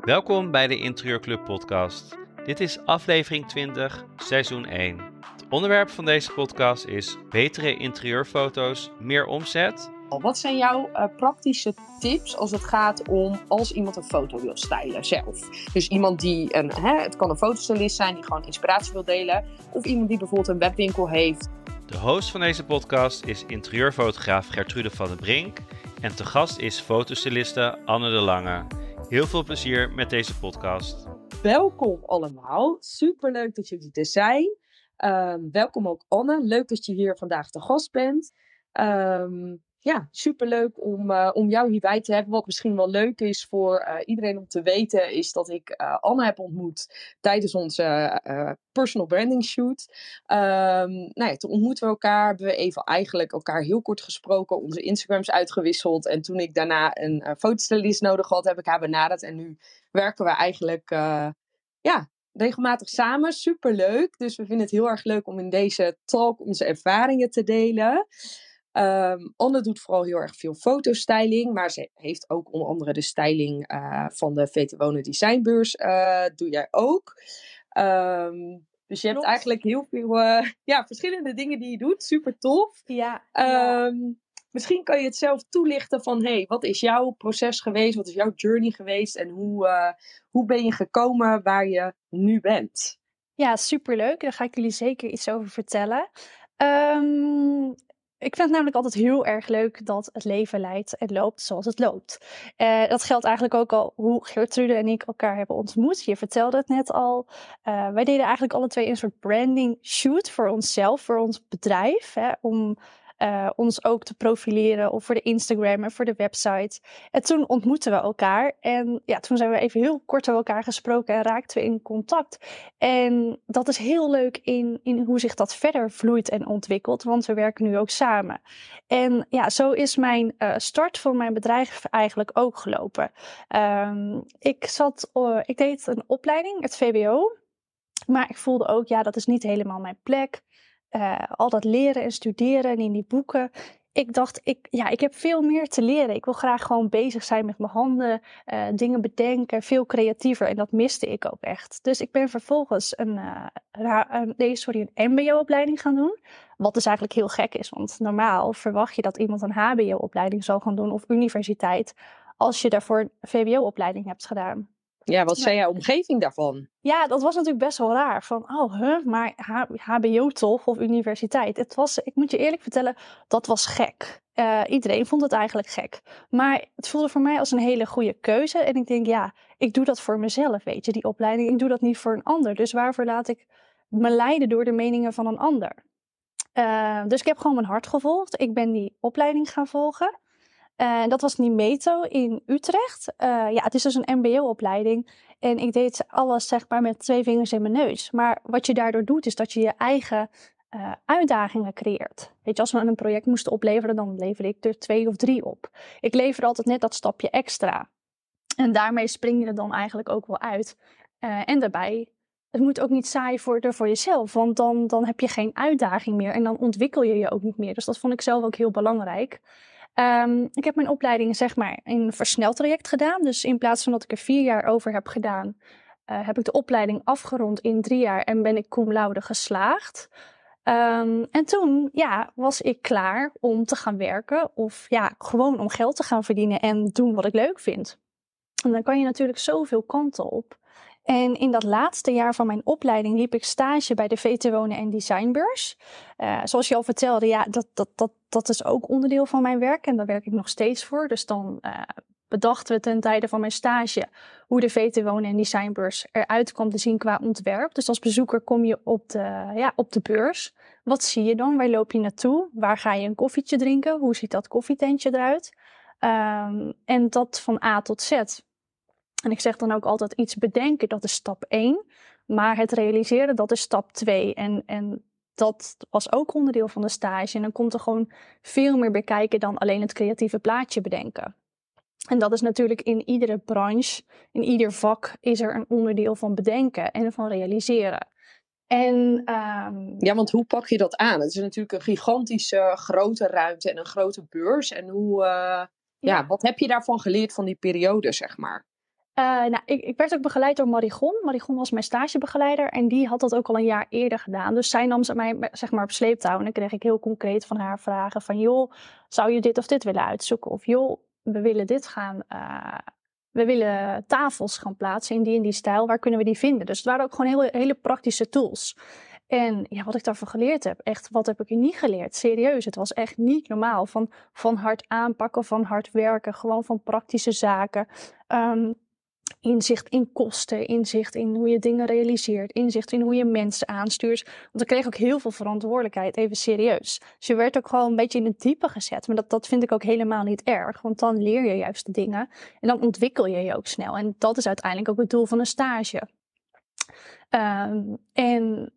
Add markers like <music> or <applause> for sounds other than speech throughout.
Welkom bij de Interieurclub podcast. Dit is aflevering 20, seizoen 1. Het onderwerp van deze podcast is betere interieurfoto's, meer omzet. Wat zijn jouw uh, praktische tips als het gaat om als iemand een foto wil stylen zelf? Dus iemand die een, hè, het kan een fotostylist zijn die gewoon inspiratie wil delen, of iemand die bijvoorbeeld een webwinkel heeft. De host van deze podcast is interieurfotograaf Gertrude van den Brink en te gast is fotostyliste Anne de Lange. Heel veel plezier met deze podcast. Welkom allemaal. Superleuk dat jullie er zijn. Ehm, welkom ook Anne. Leuk dat je hier vandaag te gast bent. Um, ja, superleuk om, uh, om jou hierbij te hebben. Wat misschien wel leuk is voor uh, iedereen om te weten, is dat ik uh, Anne heb ontmoet tijdens onze personal branding shoot. Um, nou ja, toen ontmoeten we elkaar, hebben we even eigenlijk elkaar heel kort gesproken, onze Instagrams uitgewisseld. En toen ik daarna een fotostylist nodig had, heb ik haar benaderd. En nu werken we eigenlijk ja, regelmatig samen. Superleuk. Dus we vinden het heel erg leuk om in deze talk onze ervaringen te delen. Um, Anne doet vooral heel erg veel fotostyling, maar ze heeft ook onder andere de styling uh, van de VT Wonen Designbeurs. Uh, doe jij ook. Um, dus je hebt eigenlijk heel veel uh, ja, verschillende dingen die je doet. Super tof. Ja. Um, misschien kan je het zelf toelichten van, hey, wat is jouw proces geweest? Wat is jouw journey geweest? En hoe, hoe ben je gekomen waar je nu bent? Ja, superleuk. Daar ga ik jullie zeker iets over vertellen. Um, ik vind het namelijk altijd heel erg leuk dat het leven leidt en loopt zoals het loopt. Uh, dat geldt eigenlijk ook al hoe Gertrude en ik elkaar hebben ontmoet. Je vertelde het net al. Uh, wij deden eigenlijk alle twee een soort branding shoot voor onszelf, voor ons bedrijf. Hè, om uh, ons ook te profileren of voor de Instagram en voor de website. En toen ontmoetten we elkaar en ja, toen zijn we even heel kort over elkaar gesproken en raakten we in contact. En dat is heel leuk in, in hoe zich dat verder vloeit en ontwikkelt, want we werken nu ook samen. En ja, zo is mijn uh, start van mijn bedrijf eigenlijk ook gelopen. Um, ik zat, uh, ik deed een opleiding, het VWO. Maar ik voelde ook, ja, dat is niet helemaal mijn plek uh, al dat leren en studeren en in die boeken. Ik dacht, ik, ja, ik heb veel meer te leren. Ik wil graag gewoon bezig zijn met mijn handen, uh, dingen bedenken, veel creatiever. En dat miste ik ook echt. Dus ik ben vervolgens een, uh, nee, sorry, een MBO-opleiding gaan doen. Wat dus eigenlijk heel gek is, want normaal verwacht je dat iemand een HBO-opleiding zal gaan doen of universiteit. Als je daarvoor een VWO-opleiding hebt gedaan. Ja, wat zei jouw omgeving daarvan? Ja, dat was natuurlijk best wel raar. Van, oh, huh, maar HBO toch? Of universiteit? Het was, ik moet je eerlijk vertellen, dat was gek. Uh, iedereen vond het eigenlijk gek. Maar het voelde voor mij als een hele goede keuze. En ik denk, ja, ik doe dat voor mezelf, weet je, die opleiding. Ik doe dat niet voor een ander. Dus waarvoor laat ik me leiden door de meningen van een ander? Uh, dus ik heb gewoon mijn hart gevolgd. Ik ben die opleiding gaan volgen. Uh, dat was Nimeto in Utrecht. Uh, ja, het is dus een MBO-opleiding. En ik deed alles zeg maar met twee vingers in mijn neus. Maar wat je daardoor doet, is dat je je eigen uh, uitdagingen creëert. Weet je, als we een project moesten opleveren, dan leverde ik er twee of drie op. Ik lever altijd net dat stapje extra. En daarmee spring je er dan eigenlijk ook wel uit. en daarbij, het moet ook niet saai worden voor jezelf. Want dan, dan heb je geen uitdaging meer. En dan ontwikkel je je ook niet meer. Dus dat vond ik zelf ook heel belangrijk. Um, ik heb mijn opleiding zeg maar in een versneld traject gedaan. Dus in plaats van dat ik er vier jaar over heb gedaan, uh, heb ik de opleiding afgerond in drie jaar en ben ik cum laude geslaagd. Um, en toen ja, was ik klaar om te gaan werken of ja, gewoon om geld te gaan verdienen en doen wat ik leuk vind. En dan kan je natuurlijk zoveel kanten op. En in dat laatste jaar van mijn opleiding liep ik stage bij de VT Wonen en Designbeurs. Uh, zoals je al vertelde, ja, dat, dat, dat, dat is ook onderdeel van mijn werk en daar werk ik nog steeds voor. Dus dan uh, bedachten we ten tijde van mijn stage hoe de VT Wonen en Designbeurs eruit kwam te zien qua ontwerp. Dus als bezoeker kom je op de, ja, op de beurs. Wat zie je dan? Waar loop je naartoe? Waar ga je een koffietje drinken? Hoe ziet dat koffietentje eruit? Um, en dat van A tot Z. En ik zeg dan ook altijd iets bedenken, dat is stap 1. Maar het realiseren, dat is stap 2. En, en dat was ook onderdeel van de stage. En dan komt er gewoon veel meer bij kijken dan alleen het creatieve plaatje bedenken. En dat is natuurlijk in iedere branche, in ieder vak, is er een onderdeel van bedenken en van realiseren. En, ehm, Ja, want hoe pak je dat aan? Het is natuurlijk een gigantische grote ruimte en een grote beurs. En hoe, eh, ja. wat heb je daarvan geleerd van die periode, zeg maar? Eh, nou, ik, ik werd ook begeleid door Marigon. Marigon was mijn stagebegeleider en die had dat ook al een jaar eerder gedaan. Dus zij nam ze mij zeg maar op sleeptouw en dan kreeg ik heel concreet van haar vragen van... joh, zou je dit of dit willen uitzoeken? Of joh, we willen dit gaan... eh, we willen tafels gaan plaatsen in die en die stijl. Waar kunnen we die vinden? Dus het waren ook gewoon hele, hele praktische tools. En ja, wat ik daarvan geleerd heb, echt, wat heb ik er niet geleerd? Serieus, het was echt niet normaal. Van, van hard aanpakken, van hard werken, gewoon van praktische zaken. Ehm, inzicht in kosten, inzicht in hoe je dingen realiseert, inzicht in hoe je mensen aanstuurt. Want ik kreeg ook heel veel verantwoordelijkheid, even serieus. Dus je werd ook gewoon een beetje in het diepe gezet. Maar dat, dat vind ik ook helemaal niet erg, want dan leer je juist de dingen en dan ontwikkel je je ook snel. En dat is uiteindelijk ook het doel van een stage. Ehm, en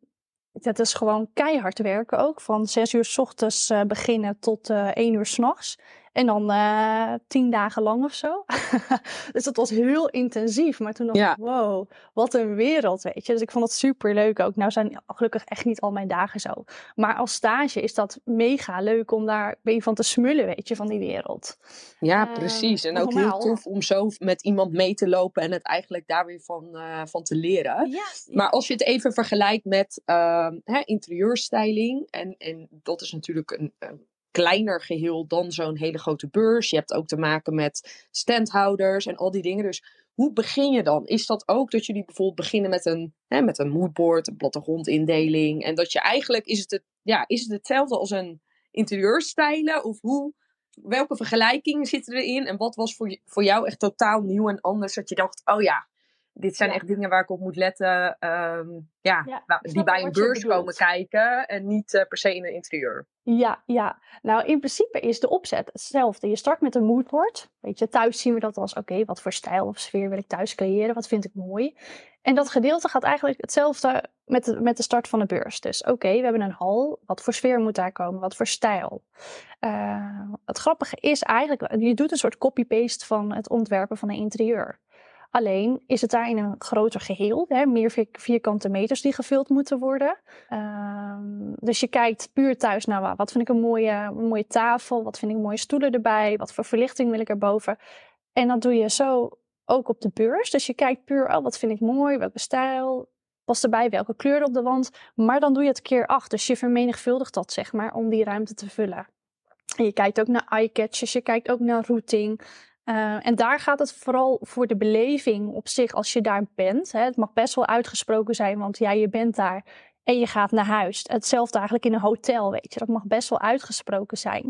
dat is gewoon keihard werken ook. Van zes uur s ochtends uh, beginnen tot uh, één uur s'nachts. En dan uh, tien dagen lang of zo. <laughs> dus dat was heel intensief. Maar toen dacht Ja. ik, wow, wat een wereld, weet je. Dus ik vond het super leuk ook. Nou zijn gelukkig echt niet al mijn dagen zo. Maar als stage is dat mega leuk om daar ben je van te smullen, weet je, van die wereld. Ja, Ehm, precies. En ook heel tof om zo met iemand mee te lopen en het eigenlijk daar weer van, eh, van te leren. Maar als je het even vergelijkt met ehm, hè, interieurstyling, en, en dat is natuurlijk een, een kleiner geheel dan zo'n hele grote beurs. Je hebt ook te maken met standhouders en al die dingen. Dus hoe begin je dan? Is dat ook dat jullie bijvoorbeeld beginnen met een, hè, met een moodboard, een plattegrondindeling? En dat je eigenlijk, is het, het, ja, is het hetzelfde als een interieurstylen? Of hoe, welke vergelijkingen zitten erin? En wat was voor, voor jou echt totaal nieuw en anders? Dat je dacht, oh ja, dit zijn Ja. echt dingen waar ik op moet letten. ehm, ja, Ja, waar- ik die bij een beurs komen kijken en niet eh, per se in een interieur. Ja, ja. Nou, in principe is de opzet hetzelfde. Je start met een moodboard. Weet je, thuis zien we dat als, oké, wat voor stijl of sfeer wil ik thuis creëren? Wat vind ik mooi? En dat gedeelte gaat eigenlijk hetzelfde met de, met de start van de beurs. Dus oké, we hebben een hal. Wat voor sfeer moet daar komen? Wat voor stijl? Eh, het grappige is eigenlijk, je doet een soort copy-paste van het ontwerpen van een interieur. Alleen is het daar in een groter geheel, hè, meer vier- vierkante meters die gevuld moeten worden. Ehm, dus je kijkt puur thuis naar wa- wat vind ik een mooie, een mooie tafel, wat vind ik mooie stoelen erbij, wat voor verlichting wil ik erboven. En dat doe je zo ook op de beurs. Dus je kijkt puur, oh, wat vind ik mooi, welke stijl, past erbij, welke kleur op de wand. Maar dan doe je het keer acht, dus je vermenigvuldigt dat zeg maar om die ruimte te vullen. En je kijkt ook naar eye-catchers, je kijkt ook naar routing. Uh, en daar gaat het vooral voor de beleving op zich als je daar bent. Hè. Het mag best wel uitgesproken zijn, want ja, je bent daar en je gaat naar huis. Hetzelfde eigenlijk in een hotel, weet je. Dat mag best wel uitgesproken zijn.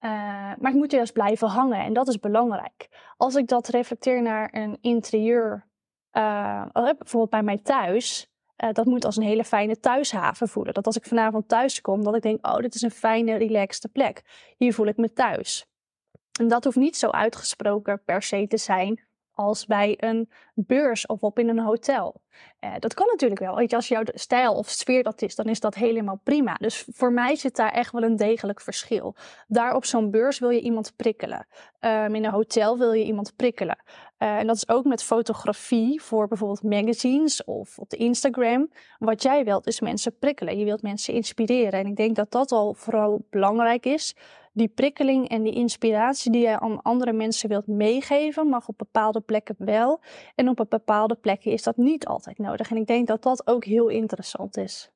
Uh, maar het moet juist blijven hangen en dat is belangrijk. Als ik dat reflecteer naar een interieur, uh, bijvoorbeeld bij mij thuis, dat moet als een hele fijne thuishaven voelen. Dat als ik vanavond thuis kom, dat ik denk, oh, dit is een fijne, relaxte plek. Hier voel ik me thuis. En dat hoeft niet zo uitgesproken per se te zijn als bij een beurs of op in een hotel. Uh, dat kan natuurlijk wel. Als jouw stijl of sfeer dat is, dan is dat helemaal prima. Dus voor mij zit daar echt wel een degelijk verschil. Daar op zo'n beurs wil je iemand prikkelen. Um, in een hotel wil je iemand prikkelen. Uh, en dat is ook met fotografie voor bijvoorbeeld magazines of op de Instagram. Wat jij wilt is mensen prikkelen. Je wilt mensen inspireren. En ik denk dat dat al vooral belangrijk is die prikkeling en die inspiratie die je aan andere mensen wilt meegeven, mag op bepaalde plekken wel. En op bepaalde plekken is dat niet altijd nodig. En ik denk dat dat ook heel interessant is.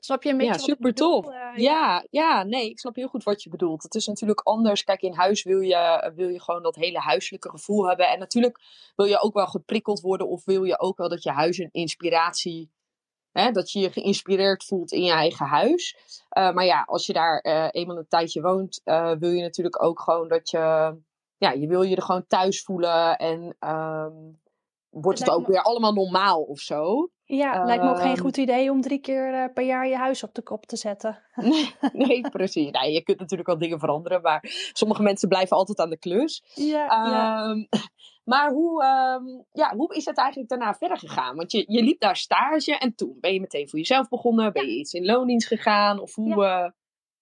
Snap je een beetje ja, super tof. Uh, ja. ja, ja, nee, ik snap heel goed wat je bedoelt. Het is natuurlijk anders. Kijk, in huis wil je, wil je gewoon dat hele huiselijke gevoel hebben. En natuurlijk wil je ook wel geprikkeld worden, of wil je ook wel dat je huis een inspiratie Hè, dat je je geïnspireerd voelt in je eigen huis. Uh, maar ja, als je daar uh, eenmaal een tijdje woont, uh, wil je natuurlijk ook gewoon dat je. Ja, je wil je er gewoon thuis voelen. En um, wordt het, het ook me... weer allemaal normaal of zo. Ja, lijkt me ook geen goed idee om drie keer eh, per jaar je huis op de kop te zetten. <laughs> Nee, nee precies. Nee, je kunt natuurlijk wel dingen veranderen, maar sommige mensen blijven altijd aan de klus. Ja, ja. Maar hoe, um, ja, hoe is het eigenlijk daarna verder gegaan? Want je, je liep daar stage en toen ben je meteen voor jezelf begonnen. Ben je iets in loondienst gegaan? Of hoe... Uh...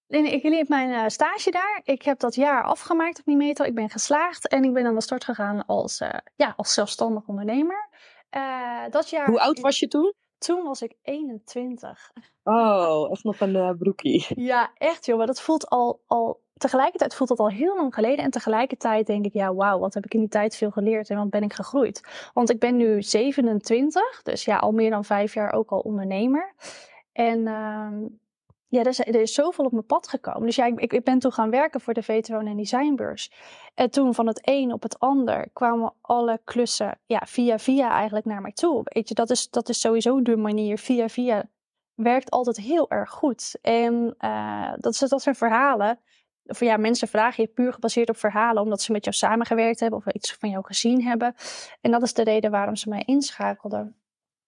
Nee, ik liep mijn uh, stage daar. Ik heb dat jaar afgemaakt op Mimeto. Ik ben geslaagd en ik ben aan de start gegaan als, uh, ja, als zelfstandig ondernemer. Uh, dat jaar... Hoe oud was je toen? Toen was ik 21. Oh, echt nog een uh, broekie. Ja, echt joh. Maar dat voelt al, al tegelijkertijd voelt het al heel lang geleden. En tegelijkertijd denk ik, ja, wauw, wat heb ik in die tijd veel geleerd en wat ben ik gegroeid. Want ik ben nu 27, dus ja, al meer dan vijf jaar ook al ondernemer. En uh, ja, er is, er is zoveel op mijn pad gekomen. Dus ja, ik, ik ben toen gaan werken voor de VTO en Designbeurs. En toen van het een op het ander kwamen alle klussen ja, via via eigenlijk naar mij toe. Weet je, dat is, dat is sowieso de manier. Via via werkt altijd heel erg goed. En uh, dat, dat zijn verhalen of ja, mensen vragen je puur gebaseerd op verhalen, omdat ze met jou samengewerkt hebben of iets van jou gezien hebben. En dat is de reden waarom ze mij inschakelden.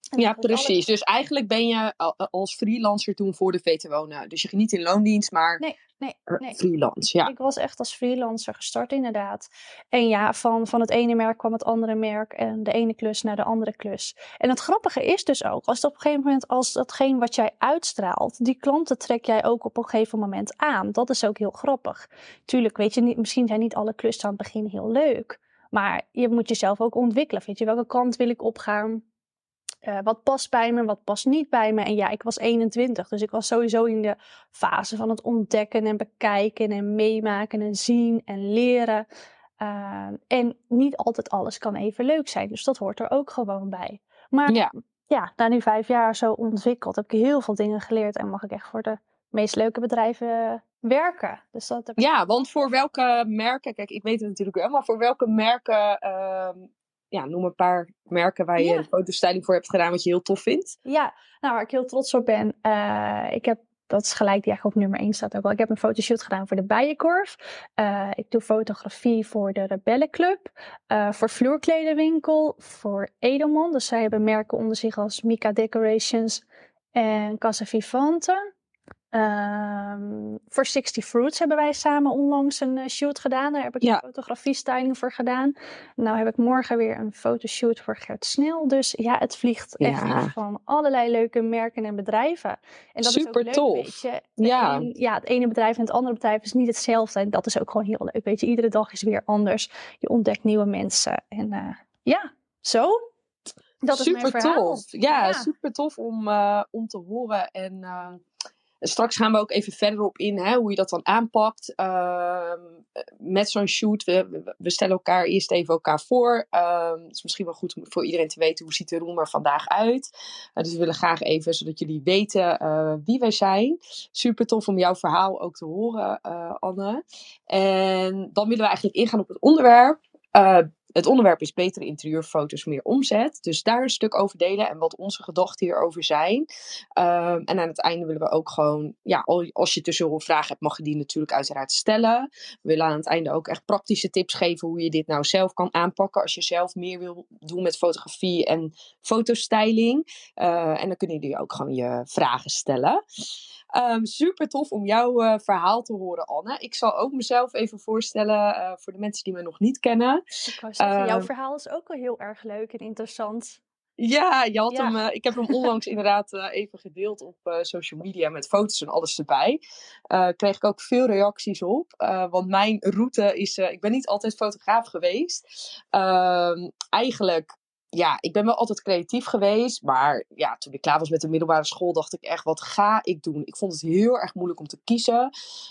Ja, precies. Dus eigenlijk ben je als freelancer toen voor de VTO. Dus je ging niet in loondienst, maar nee nee, nee. freelance. Ja. Ik was echt als freelancer gestart, inderdaad. En ja, van, van het ene merk kwam het andere merk en de ene klus naar de andere klus. En het grappige is dus ook, als het op een gegeven moment, als datgene wat jij uitstraalt, die klanten trek jij ook op een gegeven moment aan. Dat is ook heel grappig. Tuurlijk, weet je, niet, misschien zijn niet alle klussen aan het begin heel leuk. Maar je moet jezelf ook ontwikkelen. Weet je, welke kant wil ik opgaan? Uh, wat past bij me, wat past niet bij me. En ja, ik was 21, dus ik was sowieso in de fase van het ontdekken en bekijken en meemaken en zien en leren. Uh, en niet altijd alles kan even leuk zijn, dus dat hoort er ook gewoon bij. Maar ja, ja na nu vijf jaar zo ontwikkeld, heb ik heel veel dingen geleerd en mag ik echt voor de meest leuke bedrijven werken. Dus dat heb Ja, want voor welke merken, kijk, ik weet het natuurlijk wel, maar voor welke merken uh, ja, noem een paar merken waar je ja. fotostyling voor hebt gedaan wat je heel tof vindt. Ja, nou waar ik heel trots op ben. Uh, ik heb, dat is gelijk die eigenlijk op nummer 1 staat ook wel. Ik heb een fotoshoot gedaan voor de Bijenkorf. Uh, ik doe fotografie voor de Rebellenclub. Uh, voor Vloerkledenwinkel. Voor Edelman. Dus zij hebben merken onder zich als Mika Decorations en Casa Vivante. Um, voor 60 Fruits hebben wij samen onlangs een uh, shoot gedaan. Daar heb ik ja. een fotografie-styling voor gedaan. Nou heb ik morgen weer een fotoshoot voor Gert Snel. Dus ja, het vliegt ja. echt van allerlei leuke merken en bedrijven. En dat Super is ook leuk, tof. weet je. Ja. Een, ja, het ene bedrijf en het andere bedrijf is niet hetzelfde. En dat is ook gewoon heel leuk. Weet je, iedere dag is weer anders. Je ontdekt nieuwe mensen. En uh, ja, zo. Dat super is mijn verhaal. tof. Ja, ja, super tof om, uh, om te horen. En Straks gaan we ook even verder op in hè, hoe je dat dan aanpakt. Uh, met zo'n shoot. We, we, stellen elkaar eerst even elkaar voor. Het is misschien wel goed om voor iedereen te weten hoe ziet de room er vandaag uit. Uh, dus we willen graag even, zodat jullie weten eh, wie wij zijn. Super tof om jouw verhaal ook te horen, eh, Anne. En dan willen we eigenlijk ingaan op het onderwerp. Het onderwerp is betere interieurfoto's, meer omzet. Dus daar een stuk over delen en wat onze gedachten hierover zijn. Um, en aan het einde willen we ook gewoon, ja, als je tussendoor vragen hebt, mag je die natuurlijk uiteraard stellen. We willen aan het einde ook echt praktische tips geven hoe je dit nou zelf kan aanpakken. Als je zelf meer wil doen met fotografie en fotostyling. Uh, en dan kunnen jullie ook gewoon je vragen stellen. Um, super tof om jouw uh, verhaal te horen, Anne. Ik zal ook mezelf even voorstellen uh, voor de mensen die me nog niet kennen. Zeggen, uh, jouw verhaal is ook wel heel erg leuk en interessant. Ja, je had ja. Hem, ik heb hem onlangs inderdaad even gedeeld op social media met foto's en alles erbij. kreeg ik ook veel reacties op. want mijn route is, ik ben niet altijd fotograaf geweest. Ehm, eigenlijk ja, ik ben wel altijd creatief geweest. Maar ja, toen ik klaar was met de middelbare school, dacht ik echt, wat ga ik doen? Ik vond het heel erg moeilijk om te kiezen.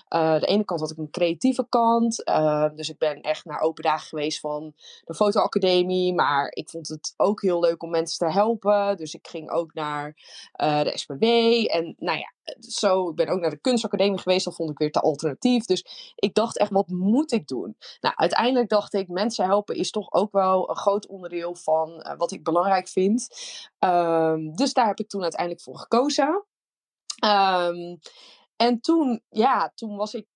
Uh, de ene kant had ik een creatieve kant. Uh, dus ik ben echt naar open dagen geweest van de fotoacademie. Maar ik vond het ook heel leuk om mensen te helpen. Dus ik ging ook naar uh, de SPW. En nou ja, zo, ik ben ook naar de kunstacademie geweest. Dat vond ik weer te alternatief. Dus ik dacht echt, wat moet ik doen? Nou, uiteindelijk dacht ik, mensen helpen is toch ook wel een groot onderdeel van uh, wat ik belangrijk vind. Um, dus daar heb ik toen uiteindelijk voor gekozen. Um, en toen, ja, toen was ik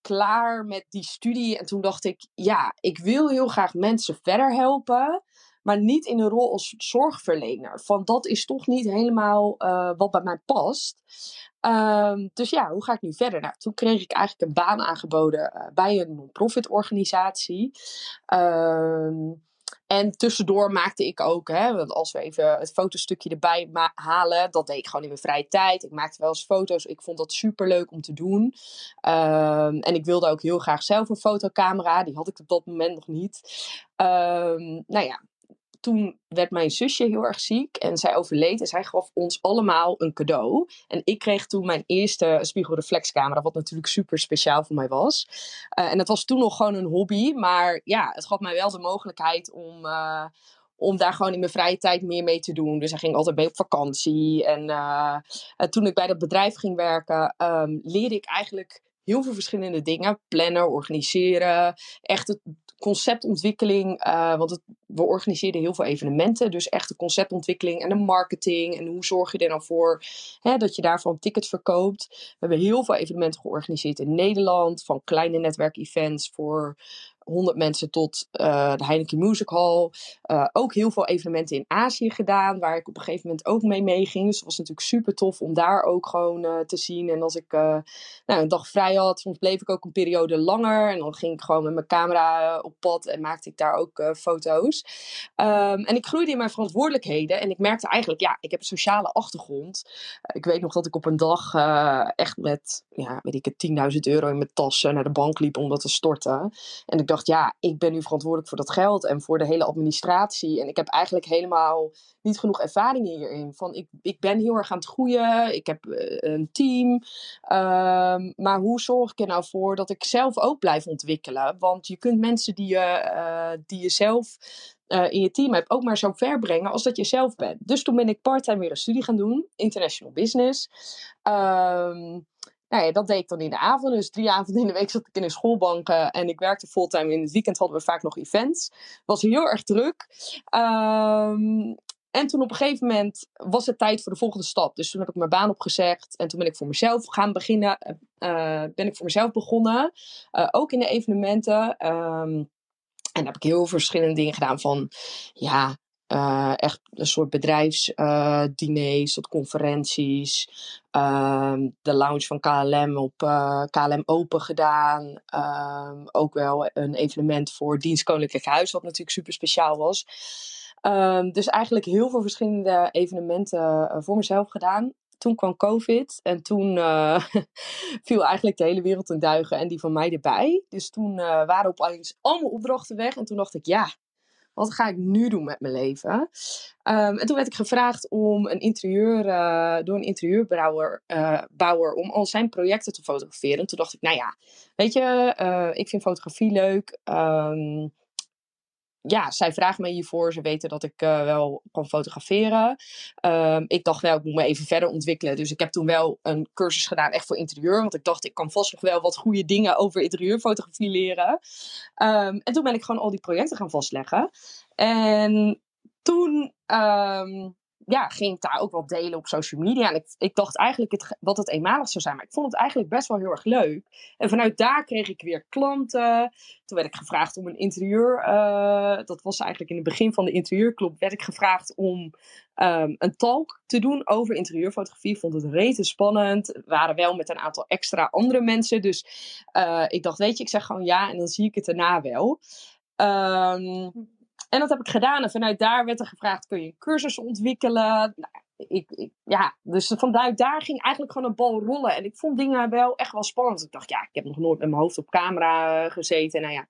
klaar met die studie. En toen dacht ik, ja, ik wil heel graag mensen verder helpen maar niet in een rol als zorgverlener. Van dat is toch niet helemaal uh, wat bij mij past. Um, dus ja, hoe ga ik nu verder? Nou, toen kreeg ik eigenlijk een baan aangeboden uh, bij een non-profit organisatie. Um, en tussendoor maakte ik ook, hè, want als we even het fotostukje erbij halen, dat deed ik gewoon in mijn vrije tijd. Ik maakte wel eens foto's. Ik vond dat super leuk om te doen. Um, en ik wilde ook heel graag zelf een fotocamera. Die had ik op dat moment nog niet. Um, nou ja, toen werd mijn zusje heel erg ziek en zij overleed. En zij gaf ons allemaal een cadeau. En ik kreeg toen mijn eerste spiegelreflexcamera, wat natuurlijk super speciaal voor mij was. Uh, en het was toen nog gewoon een hobby, maar ja, het gaf mij wel de mogelijkheid om, uh, om daar gewoon in mijn vrije tijd meer mee te doen. Dus hij ging altijd mee op vakantie. En uh, toen ik bij dat bedrijf ging werken, um, leerde ik eigenlijk heel veel verschillende dingen. Plannen, organiseren, echt het conceptontwikkeling. Uh, want het, we organiseerden heel veel evenementen. Dus echt de conceptontwikkeling en de marketing. En hoe zorg je er nou voor hè, dat je daarvan tickets verkoopt. We hebben heel veel evenementen georganiseerd in Nederland. Van kleine netwerkevents voor 100 mensen tot uh, de Heineken Music Hall. Uh, ook heel veel evenementen in Azië gedaan, waar ik op een gegeven moment ook mee meeging. Dus het was natuurlijk super tof om daar ook gewoon uh, te zien. En als ik nou, een dag vrij had, soms bleef ik ook een periode langer. En dan ging ik gewoon met mijn camera op pad en maakte ik daar ook foto's. Um, en ik groeide in mijn verantwoordelijkheden. En ik merkte eigenlijk, ja, ik heb een sociale achtergrond. ik weet nog dat ik op een dag echt met, ja, weet ik het, 10.000 euro in mijn tas naar de bank liep om dat te storten. En ik dacht, ja, ik ben nu verantwoordelijk voor dat geld en voor de hele administratie. En ik heb eigenlijk helemaal niet genoeg ervaring hierin. Van, ik, ik ben heel erg aan het groeien, ik heb uh, een team. Um, maar hoe zorg ik er nou voor dat ik zelf ook blijf ontwikkelen? Want je kunt mensen die je, uh, die je zelf uh, in je team hebt ook maar zo ver brengen als dat je zelf bent. Dus toen ben ik parttime weer een studie gaan doen, international business. Um, nou ja, dat deed ik dan in de avond. Dus drie avonden in de week zat ik in een schoolbank en ik werkte fulltime. In het weekend hadden we vaak nog events. Het was heel erg druk. Um, en toen op een gegeven moment was het tijd voor de volgende stap. Dus toen heb ik mijn baan opgezegd. En toen ben ik voor mezelf gaan beginnen. Uh, ben ik voor mezelf begonnen. Uh, ook in de evenementen. Um, en daar heb ik heel verschillende dingen gedaan. Van ja, uh, echt een soort bedrijfsdiners uh, tot conferenties. Uh, de lounge van KLM op uh, KLM Open gedaan. Ehm, ook wel een evenement voor Dienst Koninklijk Huis, wat natuurlijk super speciaal was. Ehm, dus eigenlijk heel veel verschillende evenementen eh, voor mezelf gedaan toen kwam COVID en toen <laughs> viel eigenlijk de hele wereld in duigen en die van mij erbij. Dus toen uh, waren opeens allemaal opdrachten weg en toen dacht ik, ja, wat ga ik nu doen met mijn leven? Um, en toen werd ik gevraagd om een interieur, uh, door een interieurbouwer uh, bouwer, om al zijn projecten te fotograferen. En toen dacht ik, nou ja, weet je, uh, ik vind fotografie leuk. Um, ja, zij vraagt me hiervoor. Ze weten dat ik uh, wel kan fotograferen. Um, ik dacht wel, ik moet me even verder ontwikkelen. Dus ik heb toen wel een cursus gedaan, echt voor interieur. Want ik dacht, ik kan vast nog wel wat goede dingen over interieurfotografie leren. Um, en toen ben ik gewoon al die projecten gaan vastleggen. En toen um, ja, ging ik daar ook wel delen op social media. En ik, ik dacht eigenlijk het, wat het eenmalig zou zijn. Maar ik vond het eigenlijk best wel heel erg leuk. En vanuit daar kreeg ik weer klanten. Toen werd ik gevraagd om een interieur. Uh, dat was eigenlijk in het begin van de interieurclub. Werd ik gevraagd om um, een talk te doen over interieurfotografie. Vond het rete spannend. We waren wel met een aantal extra andere mensen. Dus uh, ik dacht, weet je, ik zeg gewoon ja. En dan zie ik het daarna wel. Um, en dat heb ik gedaan. En vanuit daar werd er gevraagd: kun je een cursus ontwikkelen? Nou, ik, ik, ja, dus vanuit daar ging eigenlijk gewoon een bal rollen. En ik vond dingen wel echt wel spannend. Ik dacht, ja, ik heb nog nooit met mijn hoofd op camera eh, gezeten. Nou ja,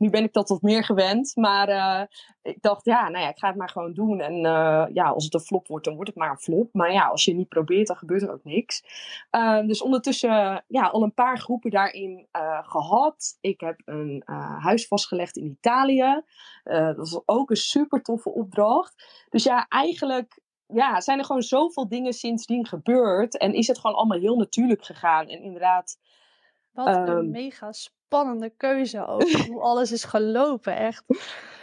nu ben ik dat wat meer gewend. Maar uh, ik dacht, ja, nou ja, ik ga het maar gewoon doen. En uh, ja, als het een flop wordt, dan wordt het maar een flop. Maar ja, als je het niet probeert, dan gebeurt er ook niks. Uh, dus ondertussen ja, al een paar groepen daarin gehad. Ik heb een huis vastgelegd in Italië. dat was ook een super toffe opdracht. Dus ja, eigenlijk ja, zijn er gewoon zoveel dingen sindsdien gebeurd. En is het gewoon allemaal heel natuurlijk gegaan. En inderdaad. Wat um, een mega spannende keuze ook. <laughs> hoe alles is gelopen, echt.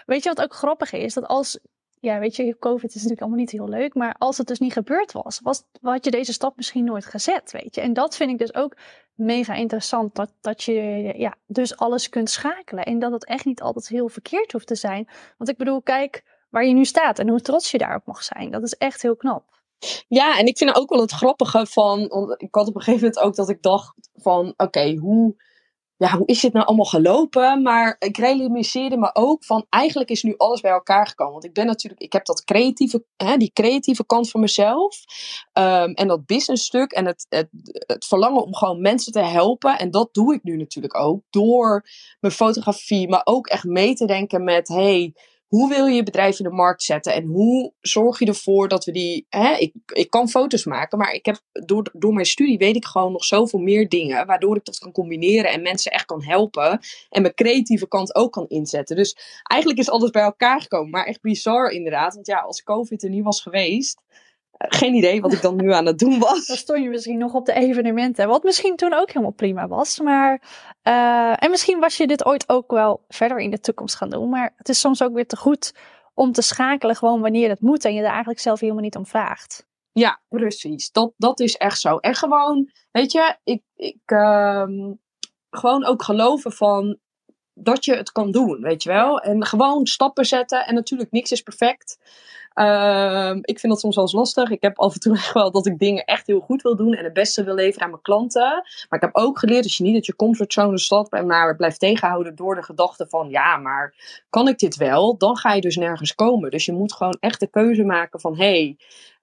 Weet je wat ook grappig is? Dat als, ja, weet je, COVID is natuurlijk allemaal niet heel leuk, maar als het dus niet gebeurd was, was had je deze stap misschien nooit gezet, weet je. En dat vind ik dus ook mega interessant, dat, dat je ja, dus alles kunt schakelen en dat het echt niet altijd heel verkeerd hoeft te zijn. Want ik bedoel, kijk waar je nu staat en hoe trots je daarop mag zijn. Dat is echt heel knap. Ja, en ik vind ook wel het grappige van. Ik had op een gegeven moment ook dat ik dacht: van oké, hoe ja, hoe is dit nou allemaal gelopen? Maar ik realiseerde me ook van, eigenlijk is nu alles bij elkaar gekomen. Want ik ben natuurlijk, ik heb dat creatieve, hè, die creatieve kant van mezelf. Um, en dat business stuk en het, het, het verlangen om gewoon mensen te helpen. En dat doe ik nu natuurlijk ook door mijn fotografie, maar ook echt mee te denken met, hey, hoe wil je je bedrijf in de markt zetten? En hoe zorg je ervoor dat we die. Hè, ik, ik kan foto's maken, maar ik heb, door, door mijn studie weet ik gewoon nog zoveel meer dingen. Waardoor ik dat kan combineren en mensen echt kan helpen. En mijn creatieve kant ook kan inzetten. Dus eigenlijk is alles bij elkaar gekomen. Maar echt bizar inderdaad. Want ja, als COVID er niet was geweest. Geen idee wat ik dan nu aan het doen was. Dan stond je misschien nog op de evenementen. Wat misschien toen ook helemaal prima was. Maar, eh, en misschien was je dit ooit ook wel verder in de toekomst gaan doen. Maar het is soms ook weer te goed om te schakelen gewoon wanneer het moet. En je er eigenlijk zelf helemaal niet om vraagt. Ja, precies. Dat, dat is echt zo. En gewoon, weet je, ik, ik ehm, gewoon ook geloven van dat je het kan doen, weet je wel. En gewoon stappen zetten. En natuurlijk, niks is perfect. Ehm, ik vind dat soms wel eens lastig. Ik heb af en toe echt wel dat ik dingen echt heel goed wil doen en het beste wil leveren aan mijn klanten. Maar ik heb ook geleerd dat je niet uit je comfortzone stapt en maar blijft tegenhouden door de gedachte van ja, maar kan ik dit wel? Dan ga je dus nergens komen. Dus je moet gewoon echt de keuze maken van hé, hey,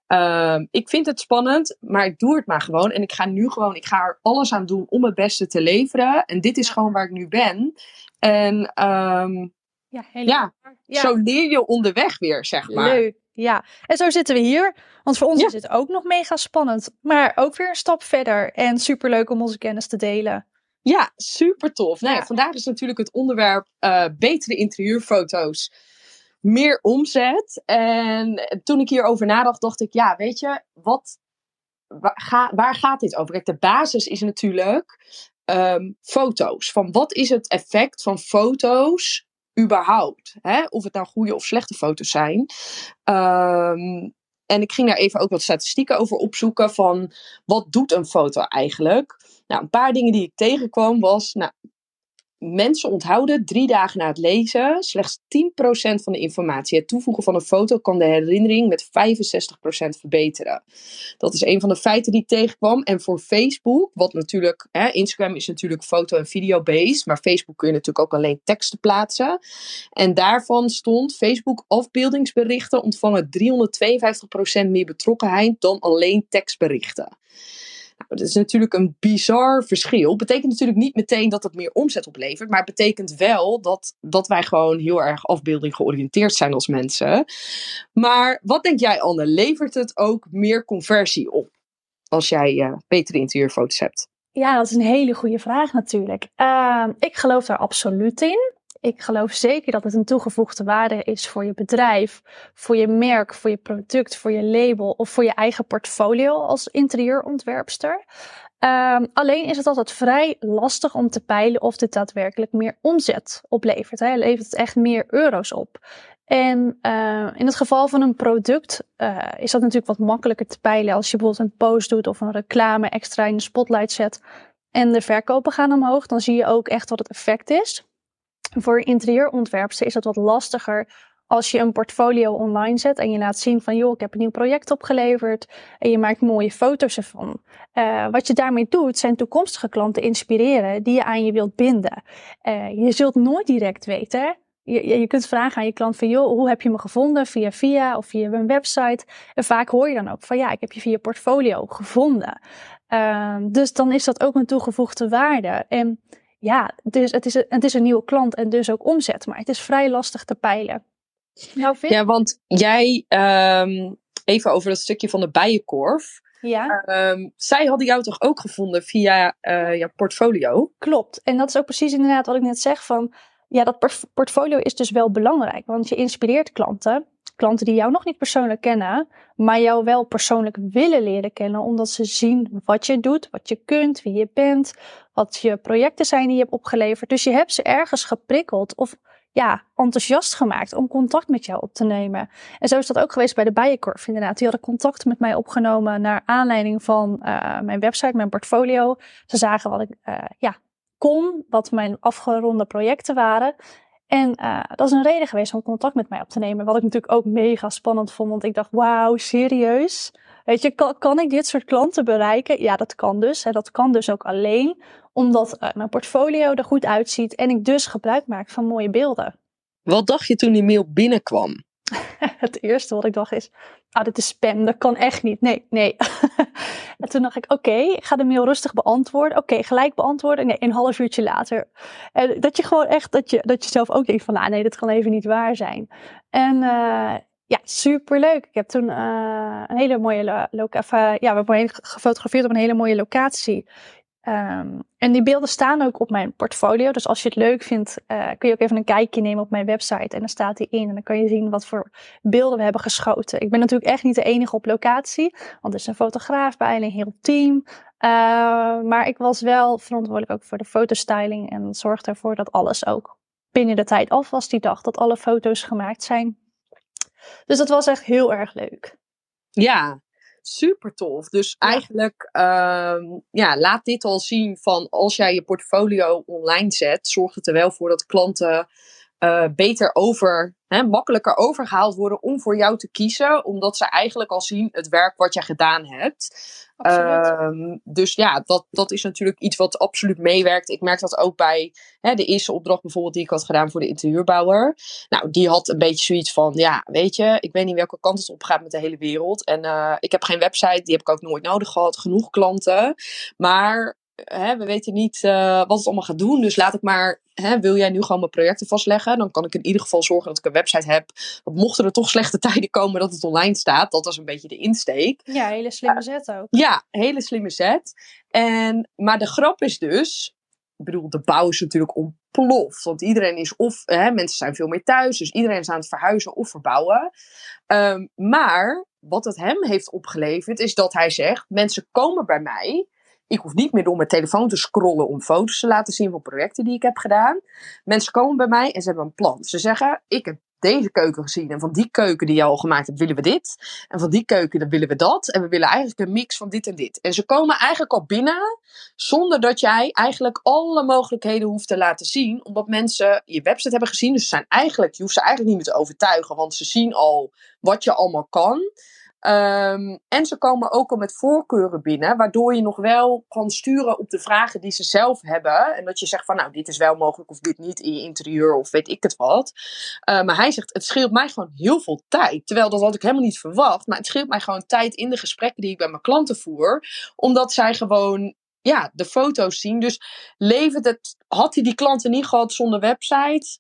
Ehm, ik vind het spannend, maar ik doe het maar gewoon. En ik ga nu gewoon, ik ga er alles aan doen om het beste te leveren. En dit is gewoon waar ik nu ben. En ehm, Ja, ja, Ja. zo leer je onderweg weer, zeg maar. Leuk. Ja, en zo zitten we hier. Want voor ons Ja. is het ook nog mega spannend. Maar ook weer een stap verder. En superleuk om onze kennis te delen. Ja, super tof. Nou, ja, Ja. vandaag is natuurlijk het onderwerp eh, betere interieurfoto's. Meer omzet. En toen ik hierover nadacht, dacht ik, ja, weet je, wat, waar, ga, waar gaat dit over? Kijk, de basis is natuurlijk ehm, foto's. Van wat is het effect van foto's überhaupt? Hè? Of het nou goede of slechte foto's zijn. Ehm, en ik ging daar even ook wat statistieken over opzoeken van wat doet een foto eigenlijk? Nou, een paar dingen die ik tegenkwam was, nou, mensen onthouden drie dagen na het lezen slechts 10% van de informatie. Het toevoegen van een foto kan de herinnering met 65% verbeteren. Dat is een van de feiten die ik tegenkwam. En voor Facebook, wat natuurlijk, hè, Instagram is natuurlijk foto- en video-based, maar Facebook kun je natuurlijk ook alleen teksten plaatsen. En daarvan stond Facebook afbeeldingsberichten ontvangen 352% meer betrokkenheid dan alleen tekstberichten. Dat is natuurlijk een bizar verschil. Betekent natuurlijk niet meteen dat het meer omzet oplevert. Maar het betekent wel dat, dat wij gewoon heel erg afbeelding georiënteerd zijn als mensen. Maar wat denk jij, Anne? Levert het ook meer conversie op? Als jij eh, betere interieurfoto's hebt. Ja, dat is een hele goede vraag natuurlijk. Ehm, ik geloof daar absoluut in. Ik geloof zeker dat het een toegevoegde waarde is voor je bedrijf, voor je merk, voor je product, voor je label of voor je eigen portfolio als interieurontwerpster. Ehm, alleen is het altijd vrij lastig om te peilen of dit daadwerkelijk meer omzet oplevert. Hè. Levert het echt meer euro's op? En eh, in het geval van een product eh, is dat natuurlijk wat makkelijker te peilen als je bijvoorbeeld een post doet of een reclame extra in de spotlight zet en de verkopen gaan omhoog. Dan zie je ook echt wat het effect is. Voor een interieurontwerpster is dat wat lastiger als je een portfolio online zet en je laat zien van joh, ik heb een nieuw project opgeleverd en je maakt mooie foto's ervan. Eh, wat je daarmee doet, zijn toekomstige klanten inspireren die je aan je wilt binden. Eh, je zult nooit direct weten. Je, je je kunt vragen aan je klant van joh, hoe heb je me gevonden? Via via of via een website. En vaak hoor je dan ook van ja, ik heb je via portfolio gevonden. Ehm, dus dan is dat ook een toegevoegde waarde. En ja, dus het, is een, het is een nieuwe klant en dus ook omzet, maar het is vrij lastig te peilen. Nou, vind Ja, want jij, ehm, even over dat stukje van de bijenkorf. ja, Ehm, zij hadden jou toch ook gevonden via eh jouw portfolio? klopt. En dat is ook precies inderdaad wat ik net zeg van, ja, dat por- portfolio is dus wel belangrijk, want je inspireert klanten. Klanten die jou nog niet persoonlijk kennen, maar jou wel persoonlijk willen leren kennen, omdat ze zien wat je doet, wat je kunt, wie je bent, wat je projecten zijn die je hebt opgeleverd. Dus je hebt ze ergens geprikkeld of ja, enthousiast gemaakt om contact met jou op te nemen. En zo is dat ook geweest bij de Bijenkorf inderdaad. Die hadden contact met mij opgenomen naar aanleiding van eh, mijn website, mijn portfolio. Ze zagen wat ik eh, ja, kon, wat mijn afgeronde projecten waren. En eh, dat is een reden geweest om contact met mij op te nemen. Wat ik natuurlijk ook mega spannend vond. Want ik dacht, wauw, serieus? Weet je, kan, ik dit soort klanten bereiken? Ja, dat kan dus. Hè. Dat kan dus ook alleen omdat eh, mijn portfolio er goed uitziet. En ik dus gebruik maak van mooie beelden. Wat dacht je toen die mail binnenkwam? <laughs> het eerste wat ik dacht is, ah, dit is spam, dat kan echt niet. Nee, nee. <laughs> en toen dacht ik, oké, ik ga de mail rustig beantwoorden. Oké, gelijk beantwoorden. Nee, een half uurtje later. En dat je gewoon echt, dat je, dat je zelf ook denkt van, nou nee, dat kan even niet waar zijn. En uh, ja, superleuk. Ik heb toen uh, een hele mooie locatie, ja, we hebben gefotografeerd op een hele mooie locatie Um, en die beelden staan ook op mijn portfolio. Dus als je het leuk vindt, uh, kun je ook even een kijkje nemen op mijn website. En dan staat die in. En dan kan je zien wat voor beelden we hebben geschoten. Ik ben natuurlijk echt niet de enige op locatie. Want er is een fotograaf bij, een heel team. Uh, maar ik was wel verantwoordelijk ook voor de fotostyling. En zorgde ervoor dat alles ook binnen de tijd af was die dag. Dat alle foto's gemaakt zijn. Dus dat was echt heel erg leuk. Ja, super tof. Dus eigenlijk, ehm, ja, laat dit al zien van als jij je portfolio online zet, zorgt het er wel voor dat klanten uh, beter over, hè, makkelijker overgehaald worden om voor jou te kiezen, omdat ze eigenlijk al zien het werk wat je gedaan hebt. Um, dus ja, dat, dat is natuurlijk iets wat absoluut meewerkt. Ik merk dat ook bij hè, de eerste opdracht bijvoorbeeld die ik had gedaan voor de interieurbouwer. Nou, die had een beetje zoiets van, ja, weet je, ik weet niet welke kant het op gaat met de hele wereld. En uh, ik heb geen website, die heb ik ook nooit nodig gehad, genoeg klanten. Maar hè, we weten niet uh, wat het allemaal gaat doen. Dus laat ik maar, hè, wil jij nu gewoon mijn projecten vastleggen? Dan kan ik in ieder geval zorgen dat ik een website heb. Dat mochten er toch slechte <laughs> tijden komen dat het online staat. Dat was een beetje de insteek. Ja, hele slimme zet ook. Ja, hele slimme zet. En, maar de grap is dus, ik bedoel, de bouw is natuurlijk ontploft. Want iedereen is of, hè, mensen zijn veel meer thuis. Dus iedereen is aan het verhuizen of verbouwen. Um, maar wat het hem heeft opgeleverd, is dat hij zegt: mensen komen bij mij ik hoef niet meer door mijn telefoon te scrollen om foto's te laten zien van projecten die ik heb gedaan. Mensen komen bij mij en ze hebben een plan. Ze zeggen: Ik heb deze keuken gezien. En van die keuken die je al gemaakt hebt, willen we dit. En van die keuken, dan willen we dat. En we willen eigenlijk een mix van dit en dit. En ze komen eigenlijk al binnen zonder dat jij eigenlijk alle mogelijkheden hoeft te laten zien. Omdat mensen je website hebben gezien. Dus ze zijn eigenlijk, je hoeft ze eigenlijk niet meer te overtuigen. Want ze zien al wat je allemaal kan. Um, en ze komen ook al met voorkeuren binnen, waardoor je nog wel kan sturen op de vragen die ze zelf hebben. En dat je zegt van nou, dit is wel mogelijk of dit niet in je interieur of weet ik het wat. Uh, maar hij zegt, het scheelt mij gewoon heel veel tijd. Terwijl dat had ik helemaal niet verwacht. Maar het scheelt mij gewoon tijd in de gesprekken die ik bij mijn klanten voer. Omdat zij gewoon ja, de foto's zien. Dus levert het, had hij die klanten niet gehad zonder website,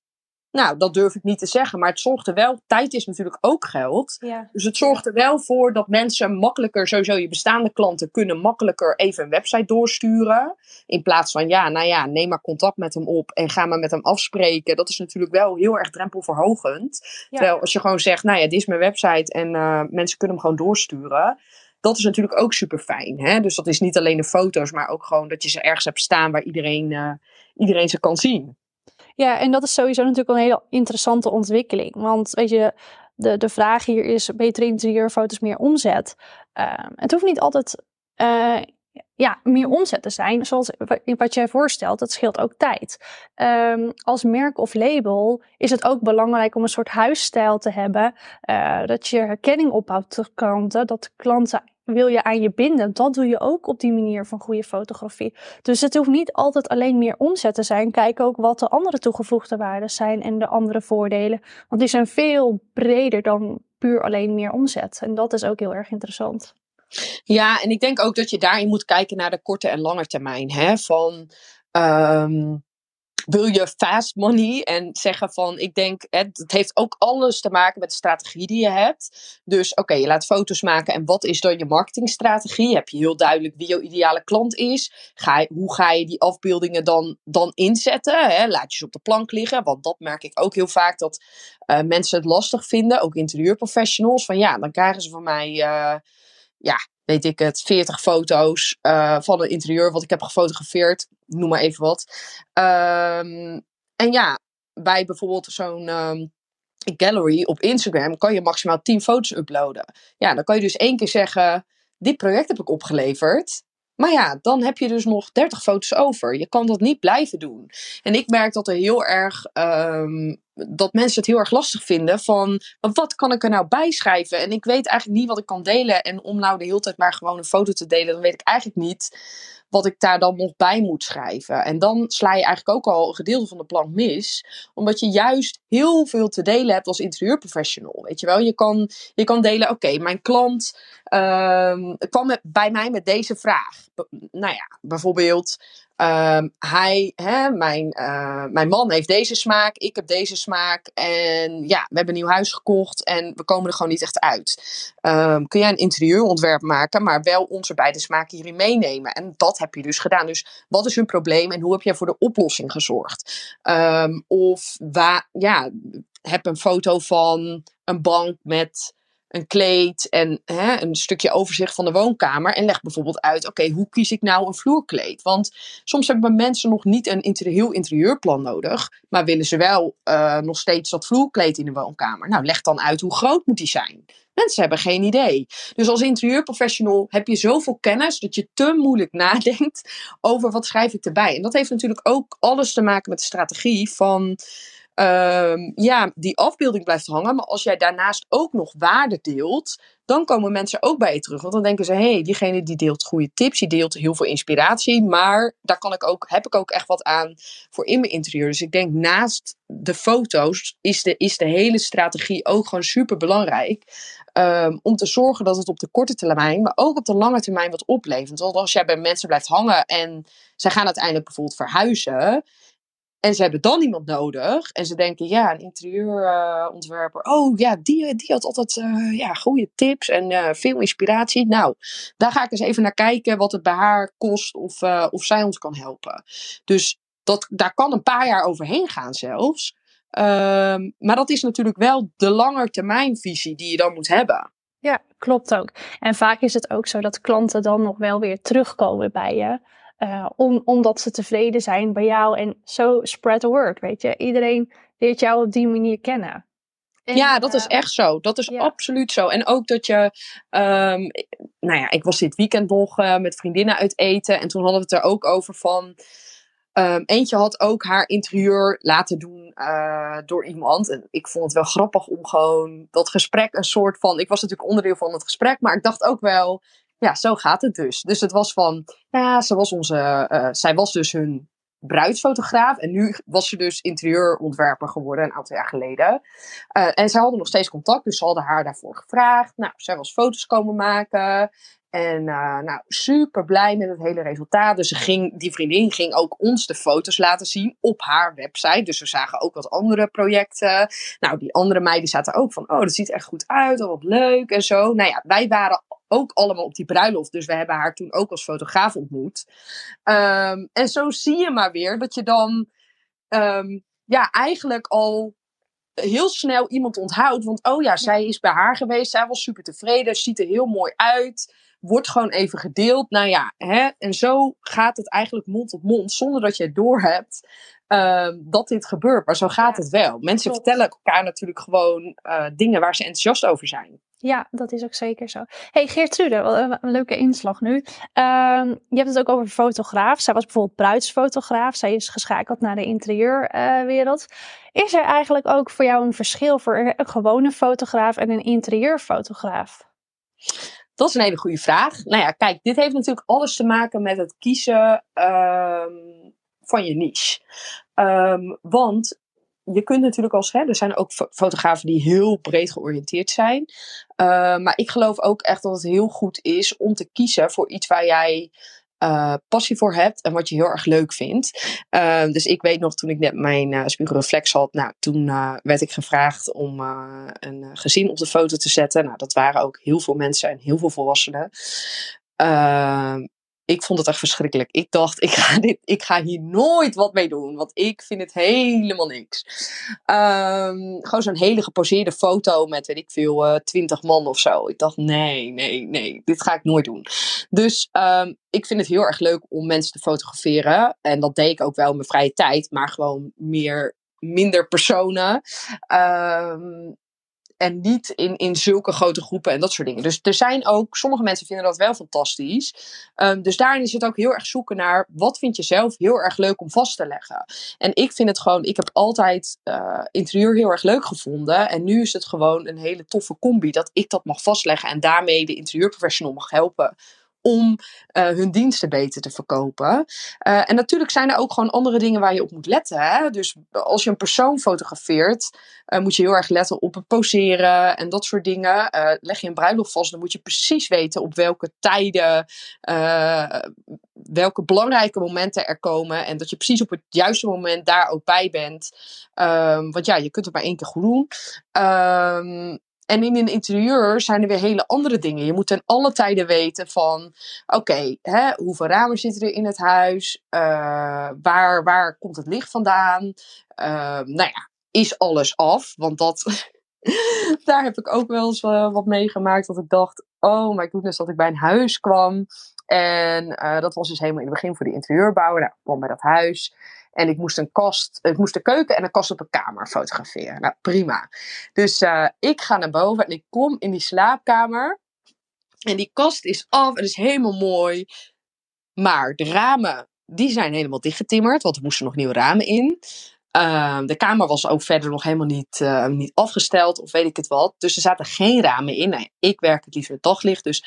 nou, dat durf ik niet te zeggen, maar het zorgt er wel. Tijd is natuurlijk ook geld. Ja. Dus het zorgt er wel voor dat mensen makkelijker, sowieso je bestaande klanten, kunnen makkelijker even een website doorsturen. In plaats van, ja, nou ja, neem maar contact met hem op en ga maar met hem afspreken. Dat is natuurlijk wel heel erg drempelverhogend. Ja. Terwijl als je gewoon zegt, nou ja, dit is mijn website en uh, mensen kunnen hem gewoon doorsturen. Dat is natuurlijk ook super fijn. Dus dat is niet alleen de foto's, maar ook gewoon dat je ze ergens hebt staan waar iedereen, uh, iedereen ze kan zien. Ja, en dat is sowieso natuurlijk een hele interessante ontwikkeling. Want weet je, de, de vraag hier is: betere interieurfoto's, meer omzet? Uh, het hoeft niet altijd uh, ja, meer omzet te zijn. Zoals wat jij voorstelt, dat scheelt ook tijd. Um, als merk of label is het ook belangrijk om een soort huisstijl te hebben. Uh, dat je herkenning opbouwt te klanten. Dat de klanten wil je aan je binden. Dat doe je ook op die manier van goede fotografie. Dus het hoeft niet altijd alleen meer omzet te zijn. Kijk ook wat de andere toegevoegde waarden zijn en de andere voordelen. Want die zijn veel breder dan puur alleen meer omzet. En dat is ook heel erg interessant. Ja, en ik denk ook dat je daarin moet kijken naar de korte en lange termijn. Hè? Van um, wil je fast money en zeggen van, ik denk, het, heeft ook alles te maken met de strategie die je hebt. Dus oké, je laat foto's maken en wat is dan je marketingstrategie? Heb je heel duidelijk wie jouw ideale klant is? Ga hoe ga je die afbeeldingen dan, dan inzetten? Hè? Laat je ze op de plank liggen, want dat merk ik ook heel vaak dat uh, mensen het lastig vinden, ook interieurprofessionals. Van ja, dan krijgen ze van mij, uh, ja, weet ik het, 40 foto's uh, van een interieur wat ik heb gefotografeerd. Noem maar even wat. Um, en ja, bij bijvoorbeeld zo'n um, gallery op Instagram kan je maximaal 10 foto's uploaden. Ja, dan kan je dus één keer zeggen: Dit project heb ik opgeleverd. Maar ja, dan heb je dus nog 30 foto's over. Je kan dat niet blijven doen. En ik merk dat er heel erg um, dat mensen het heel erg lastig vinden van wat kan ik er nou bij schrijven? En ik weet eigenlijk niet wat ik kan delen. En om nou de hele tijd maar gewoon een foto te delen, dan weet ik eigenlijk niet wat ik daar dan nog bij moet schrijven. En dan sla je eigenlijk ook al een gedeelte van de plan mis. Omdat je juist heel veel te delen hebt als interieurprofessional. Weet je wel, je kan, je kan delen, oké, mijn klant uh, kwam bij mij met deze vraag. nou ja, bijvoorbeeld, Um, hij, hè, mijn, uh, mijn man heeft deze smaak, ik heb deze smaak. En ja, we hebben een nieuw huis gekocht en we komen er gewoon niet echt uit. Um, kun jij een interieurontwerp maken, maar wel onze beide smaken hierin meenemen? En dat heb je dus gedaan. Dus wat is hun probleem en hoe heb jij voor de oplossing gezorgd? Um, of ja, heb een foto van een bank met een kleed en hè, een stukje overzicht van de woonkamer. En leg bijvoorbeeld uit, oké, hoe kies ik nou een vloerkleed? Want soms hebben mensen nog niet een heel interieurplan nodig, maar willen ze wel uh, nog steeds dat vloerkleed in de woonkamer. Nou, leg dan uit hoe groot moet die zijn. Mensen hebben geen idee. Dus als interieurprofessional heb je zoveel kennis dat je te moeilijk <laughs> nadenkt over wat schrijf ik erbij. En dat heeft natuurlijk ook alles te maken met de strategie van um, ja, die afbeelding blijft hangen. Maar als jij daarnaast ook nog waarde deelt, dan komen mensen ook bij je terug. Want dan denken ze, hé, hey, diegene die deelt goede tips, die deelt heel veel inspiratie. Maar daar kan ik ook, heb ik ook echt wat aan voor in mijn interieur. Dus ik denk naast de foto's is de, is de hele strategie ook gewoon super belangrijk. Um, om te zorgen dat het op de korte termijn, maar ook op de lange termijn wat oplevert. Want als jij bij mensen blijft hangen en zij gaan uiteindelijk bijvoorbeeld verhuizen en ze hebben dan iemand nodig. En ze denken, ja, een interieurontwerper. oh ja, die, die had altijd uh, ja, goede tips en uh, veel inspiratie. Nou, daar ga ik eens even naar kijken wat het bij haar kost of, uh, of zij ons kan helpen. Dus dat, daar kan een paar jaar overheen gaan zelfs. Um, maar dat is natuurlijk wel de langetermijnvisie die je dan moet hebben. Ja, klopt ook. En vaak is het ook zo dat klanten dan nog wel weer terugkomen bij je. Uh, om, omdat ze tevreden zijn bij jou. En zo spread the word, weet je. Iedereen leert jou op die manier kennen. En, ja, dat is eh, echt zo. Dat is absoluut zo. En ook dat je, um, nou ja, ik was dit weekend nog uh, met vriendinnen uit eten. En toen hadden we het er ook over van. Um, eentje had ook haar interieur laten doen uh, door iemand. En ik vond het wel grappig om gewoon dat gesprek een soort van. Ik was natuurlijk onderdeel van het gesprek, maar ik dacht ook wel ja, zo gaat het dus. Dus het was van, ja, ze was onze, uh, zij was dus hun bruidsfotograaf. En nu was ze dus interieurontwerper geworden, een aantal jaar geleden. Uh, en zij hadden nog steeds contact, dus ze hadden haar daarvoor gevraagd. Nou, zij was foto's komen maken. En uh, nou, super blij met het hele resultaat. Dus ze ging, die vriendin ging ook ons de foto's laten zien op haar website. Dus we zagen ook wat andere projecten. Nou, die andere meiden zaten ook van, oh, dat ziet er echt goed uit. Oh, wat leuk en zo. Nou ja, wij waren ook allemaal op die bruiloft. Dus we hebben haar toen ook als fotograaf ontmoet. Um, en zo zie je maar weer dat je dan um, ja, eigenlijk al heel snel iemand onthoudt. Want oh ja, zij is bij haar geweest. Zij was super tevreden. Ziet er heel mooi uit. Wordt gewoon even gedeeld. Nou ja, hè? en zo gaat het eigenlijk mond op mond. Zonder dat je het doorhebt uh, dat dit gebeurt. Maar zo gaat het wel. Mensen vertellen elkaar natuurlijk gewoon uh, dingen waar ze enthousiast over zijn. Ja, dat is ook zeker zo. Hey Geertrude, een, een leuke inslag nu. Um, je hebt het ook over fotograaf. Zij was bijvoorbeeld bruidsfotograaf. Zij is geschakeld naar de interieurwereld. Is er eigenlijk ook voor jou een verschil voor een gewone fotograaf en een interieurfotograaf? Dat is een hele goede vraag. Nou ja, kijk, dit heeft natuurlijk alles te maken met het kiezen um, van je niche. Um, want je kunt natuurlijk als, hè, er zijn ook fotografen die heel breed georiënteerd zijn. Uh, maar ik geloof ook echt dat het heel goed is om te kiezen voor iets waar jij uh, passie voor hebt en wat je heel erg leuk vindt. Uh, dus ik weet nog toen ik net mijn uh, spiegelreflex had, nou, toen werd ik gevraagd om een gezin op de foto te zetten. Nou, dat waren ook heel veel mensen en heel veel volwassenen. Ehm, ik vond het echt verschrikkelijk. Ik dacht, ik ga, dit, ik ga hier nooit wat mee doen. Want ik vind het helemaal niks. Um, gewoon zo'n hele geposeerde foto met, weet ik veel, uh, twintig man of zo. Ik dacht, nee, nee, nee, dit ga ik nooit doen. Dus um, ik vind het heel erg leuk om mensen te fotograferen. En dat deed ik ook wel in mijn vrije tijd. Maar gewoon meer, minder personen. Um, En niet in, in zulke grote groepen en dat soort dingen. Dus er zijn ook, sommige mensen vinden dat wel fantastisch. Um, dus daarin is het ook heel erg zoeken naar wat vind je zelf heel erg leuk om vast te leggen. En ik vind het gewoon, ik heb altijd uh, interieur heel erg leuk gevonden. En nu is het gewoon een hele toffe combi dat ik dat mag vastleggen en daarmee de interieurprofessional mag helpen om uh, hun diensten beter te verkopen. Uh, en natuurlijk zijn er ook gewoon andere dingen waar je op moet letten. Hè? Dus als je een persoon fotografeert, uh, moet je heel erg letten op het poseren en dat soort dingen. leg je een bruiloft vast, dan moet je precies weten op welke tijden, welke belangrijke momenten er komen. En dat je precies op het juiste moment daar ook bij bent. Um, want ja, je kunt het maar één keer goed doen. Um, en in een interieur zijn er weer hele andere dingen. Je moet ten alle tijden weten van, oké, hoeveel ramen zitten er in het huis? Uh, waar, waar komt het licht vandaan? Uh, nou ja, is alles af? Want dat, <laughs> daar heb ik ook wel eens uh, wat meegemaakt. Dat ik dacht, oh my goodness, dat ik bij een huis kwam. En dat was dus helemaal in het begin voor de interieurbouwer. Nou, ik kwam bij dat huis. En ik moest een kast, ik moest de keuken en een kast op een kamer fotograferen. Nou, prima. Dus uh, ik ga naar boven en ik kom in die slaapkamer. En die kast is af en is helemaal mooi. Maar de ramen, die zijn helemaal dichtgetimmerd, want er moesten nog nieuwe ramen in. Uh, de kamer was ook verder nog helemaal niet, uh, niet afgesteld of weet ik het wat. Dus er zaten geen ramen in. Ik werk het liever het daglicht, dus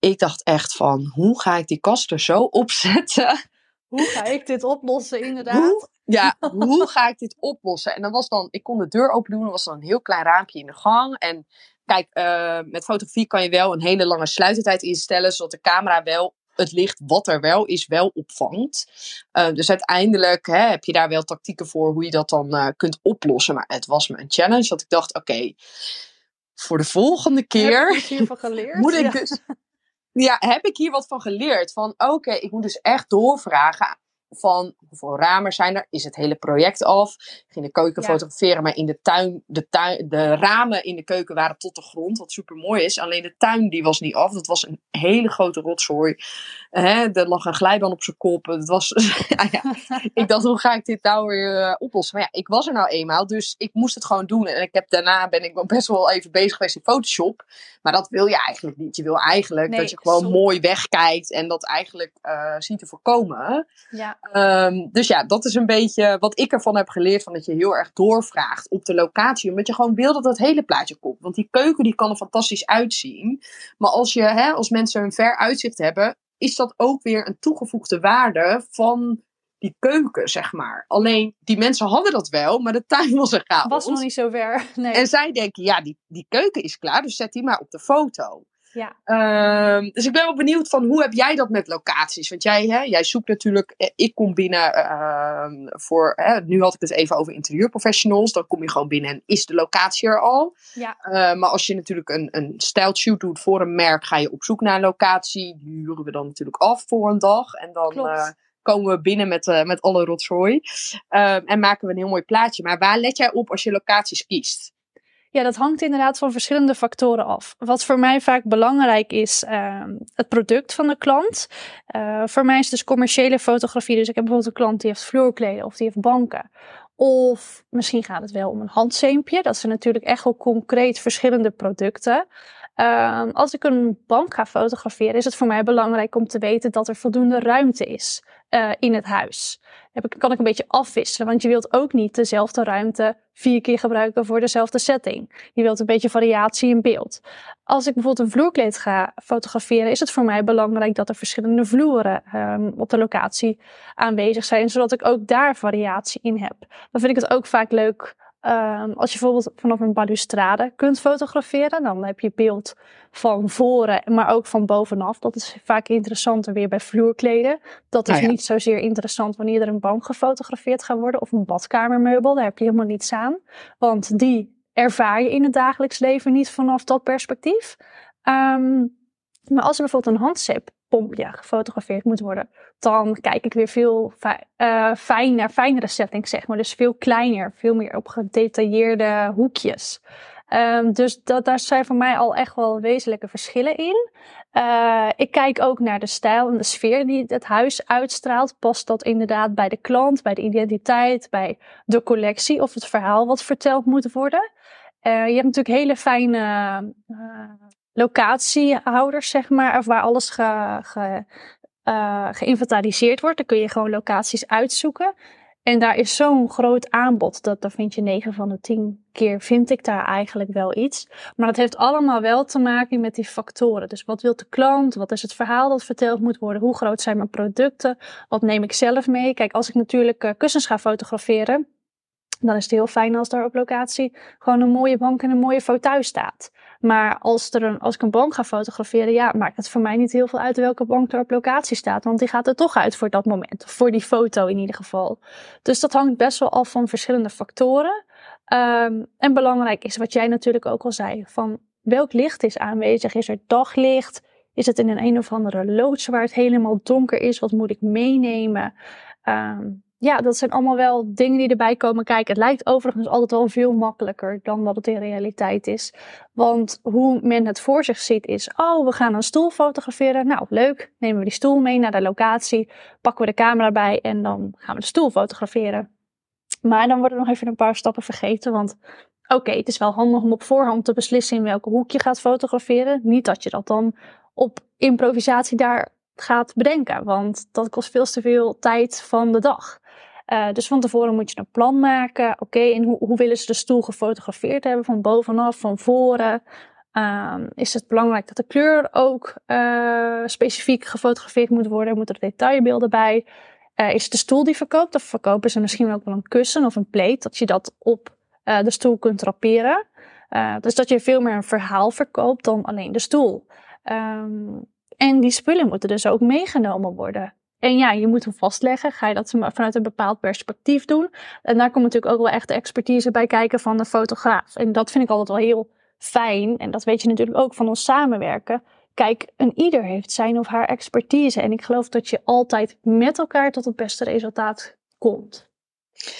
ik dacht echt van, hoe ga ik die kast er zo <laughs> opzetten hoe ga ik dit oplossen, inderdaad? Hoe, ja, <laughs> hoe ga ik dit oplossen? En dan was dan, ik kon de deur open doen, er was dan een heel klein raampje in de gang. En kijk, uh, met fotografie kan je wel een hele lange sluitertijd instellen, zodat de camera wel het licht wat er wel is, wel opvangt. Uh, dus uiteindelijk hè, heb je daar wel tactieken voor hoe je dat dan uh, kunt oplossen. Maar het was me een challenge dat ik dacht, oké, okay, voor de volgende keer <laughs> moet ik dus ja, heb ik hier wat van geleerd? Van oké, ik moet dus echt doorvragen van hoeveel ramen zijn er? Is het hele project af? Ik ging de keuken ja. fotograferen, maar in de tuin, de tuin, de ramen in de keuken waren tot de grond, wat super mooi is. Alleen de tuin die was niet af. Dat was een hele grote rotzooi. Hè, er lag een glijbaan op zijn kop. Het was, ja, <laughs> ja. ik dacht, hoe ga ik dit nou weer uh, oplossen? Maar ja, ik was er nou eenmaal, dus ik moest het gewoon doen. En ik heb, daarna ben ik best wel even bezig geweest in Photoshop. Maar dat wil je eigenlijk niet. Je wil eigenlijk nee, dat je gewoon soms... mooi wegkijkt en dat eigenlijk uh, ziet te voorkomen. Ja. Um, dus ja, dat is een beetje wat ik ervan heb geleerd. Van dat je heel erg doorvraagt op de locatie. Omdat je gewoon wil dat het hele plaatje komt. Want die keuken die kan er fantastisch uitzien. Maar als, je, hè, als mensen een ver uitzicht hebben. Is dat ook weer een toegevoegde waarde van die keuken, zeg maar. Alleen, die mensen hadden dat wel, maar de tuin was er chaos. Was nog niet zo ver, <laughs> nee. En zij denken, ja, die, die keuken is klaar, dus zet die maar op de foto. Ja. Um, dus ik ben wel benieuwd van hoe heb jij dat met locaties? Want jij, hè, jij zoekt natuurlijk, eh, ik kom binnen uh, voor, hè, nu had ik het even over interieurprofessionals. Dan kom je gewoon binnen en is de locatie er al. Ja. Uh, maar als je natuurlijk een, een styled shoot doet voor een merk, ga je op zoek naar een locatie. Die huren we dan natuurlijk af voor een dag. En dan uh, komen we binnen met, uh, met alle rotzooi. en maken we een heel mooi plaatje. Maar waar let jij op als je locaties kiest? Ja, dat hangt inderdaad van verschillende factoren af. Wat voor mij vaak belangrijk is, uh, het product van de klant. Uh, voor mij is dus commerciële fotografie. Dus ik heb bijvoorbeeld een klant die heeft vloerkleden of die heeft banken. Of misschien gaat het wel om een handzeempje. Dat zijn natuurlijk echt wel concreet verschillende producten. Uh, als ik een bank ga fotograferen, is het voor mij belangrijk om te weten dat er voldoende ruimte is uh, in het huis. Heb ik, kan ik een beetje afwisselen, want je wilt ook niet dezelfde ruimte vier keer gebruiken voor dezelfde setting. Je wilt een beetje variatie in beeld. Als ik bijvoorbeeld een vloerkleed ga fotograferen, is het voor mij belangrijk dat er verschillende vloeren um, op de locatie aanwezig zijn, zodat ik ook daar variatie in heb. Dan vind ik het ook vaak leuk Um, als je bijvoorbeeld vanaf een balustrade kunt fotograferen, dan heb je beeld van voren, maar ook van bovenaf. Dat is vaak interessanter weer bij vloerkleden. Dat is ah, ja. niet zozeer interessant wanneer er een bank gefotografeerd gaat worden of een badkamermeubel. Daar heb je helemaal niets aan, want die ervaar je in het dagelijks leven niet vanaf dat perspectief. Um, maar als er bijvoorbeeld een handzeep ja, gefotografeerd moet worden, dan kijk ik weer veel uh, fijn fijnere settings, zeg maar. Dus veel kleiner, veel meer op gedetailleerde hoekjes. Um, dus dat, daar zijn voor mij al echt wel wezenlijke verschillen in. Uh, ik kijk ook naar de stijl en de sfeer die het huis uitstraalt. Past dat inderdaad bij de klant, bij de identiteit, bij de collectie of het verhaal wat verteld moet worden? je hebt natuurlijk hele fijne locatiehouders, zeg maar, of waar alles ge, ge, geïnventariseerd wordt. Dan kun je gewoon locaties uitzoeken. En daar is zo'n groot aanbod. Dat, daar vind je 9 van de 10 keer vind ik daar eigenlijk wel iets. Maar dat heeft allemaal wel te maken met die factoren. Dus wat wil de klant? Wat is het verhaal dat verteld moet worden? Hoe groot zijn mijn producten? Wat neem ik zelf mee? Kijk, als ik natuurlijk uh, kussens ga fotograferen, dan is het heel fijn als daar op locatie gewoon een mooie bank en een mooie foto staat. Maar als, er een, als ik een bank ga fotograferen, ja, maakt het voor mij niet heel veel uit welke bank er op locatie staat. Want die gaat er toch uit voor dat moment. Voor die foto in ieder geval. Dus dat hangt best wel af van verschillende factoren. Um, en belangrijk is wat jij natuurlijk ook al zei. Van welk licht is aanwezig? Is er daglicht? Is het in een een of andere loods waar het helemaal donker is? Wat moet ik meenemen? Um, ja, dat zijn allemaal wel dingen die erbij komen kijken. Het lijkt overigens altijd wel veel makkelijker dan wat het in realiteit is. Want hoe men het voor zich ziet is, oh, we gaan een stoel fotograferen. Nou, leuk. Nemen we die stoel mee naar de locatie, pakken we de camera bij en dan gaan we de stoel fotograferen. Maar dan worden nog even een paar stappen vergeten, want oké, het is wel handig om op voorhand te beslissen in welke hoek je gaat fotograferen. Niet dat je dat dan op improvisatie daar gaat bedenken, want dat kost veel te veel tijd van de dag. Uh, dus van tevoren moet je een plan maken. Oké, en hoe, hoe, willen ze de stoel gefotografeerd hebben? Van bovenaf, van voren? Um, is het belangrijk dat de kleur ook uh, specifiek gefotografeerd moet worden? Moeten er detailbeelden bij? Uh, is het de stoel die verkoopt? Of verkopen ze misschien ook wel een kussen of een plate? Dat je dat op de stoel kunt trapperen. dus dat je veel meer een verhaal verkoopt dan alleen de stoel. Um, en die spullen moeten dus ook meegenomen worden. En ja, je moet hem vastleggen. Ga je dat vanuit een bepaald perspectief doen? En daar komt natuurlijk ook wel echt de expertise bij kijken van de fotograaf. En dat vind ik altijd wel heel fijn. En dat weet je natuurlijk ook van ons samenwerken. Kijk, een ieder heeft zijn of haar expertise. En ik geloof dat je altijd met elkaar tot het beste resultaat komt.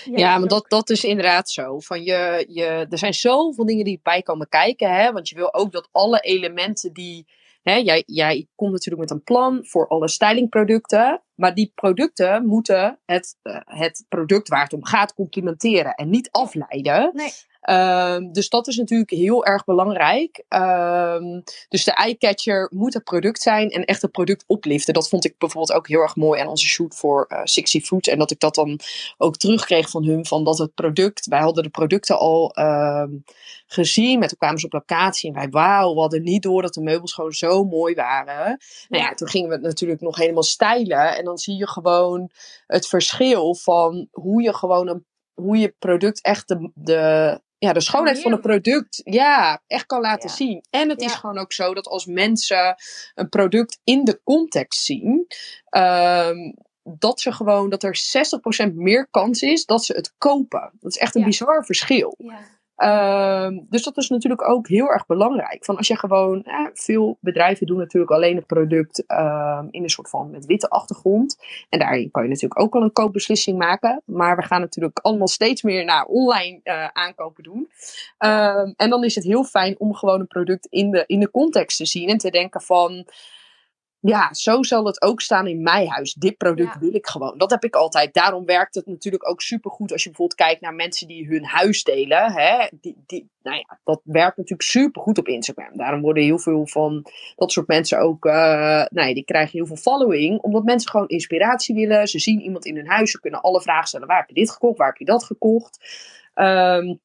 Ja, maar dat, dat is inderdaad zo. Van je, je, er zijn zoveel dingen die bij komen kijken. Hè? Want je wil ook dat alle elementen die Hè, jij, jij komt natuurlijk met een plan voor alle stylingproducten. Maar die producten moeten het, uh, het product waar het om gaat complementeren en niet afleiden. Nee. Um, dus dat is natuurlijk heel erg belangrijk. Um, dus de eyecatcher moet het product zijn en echt het product opliften. Dat vond ik bijvoorbeeld ook heel erg mooi aan onze shoot voor uh, Sixty Food. En dat ik dat dan ook terugkreeg van hun. Van dat het product, wij hadden de producten al um, gezien. Met toen kwamen ze op locatie en wij, wauw, we hadden niet door dat de meubels gewoon zo mooi waren. Nou ja, toen gingen we het natuurlijk nog helemaal stijlen. En dan zie je gewoon het verschil van hoe je gewoon een hoe je product echt de, de, ja, de schoonheid van het product ja, echt kan laten zien. En het is gewoon ook zo dat als mensen een product in de context zien, um, dat ze gewoon dat er 60% meer kans is dat ze het kopen. Dat is echt een bizar verschil. Um, dus dat is natuurlijk ook heel erg belangrijk. Van als je gewoon, eh, veel bedrijven doen natuurlijk alleen het product um, in een soort van met witte achtergrond. En daarin kan je natuurlijk ook wel een koopbeslissing maken. Maar we gaan natuurlijk allemaal steeds meer naar online uh, aankopen doen. Um, en dan is het heel fijn om gewoon een product in de, in de context te zien en te denken van ja, zo zal het ook staan in mijn huis. Dit product wil ik gewoon. Dat heb ik altijd. Daarom werkt het natuurlijk ook supergoed als je bijvoorbeeld kijkt naar mensen die hun huis delen. Hè? Die, die, nou ja, dat werkt natuurlijk supergoed op Instagram. Daarom worden heel veel van dat soort mensen ook, uh, nou ja, die krijgen heel veel following. Omdat mensen gewoon inspiratie willen. Ze zien iemand in hun huis. Ze kunnen alle vragen stellen. Waar heb je dit gekocht? Waar heb je dat gekocht? Um,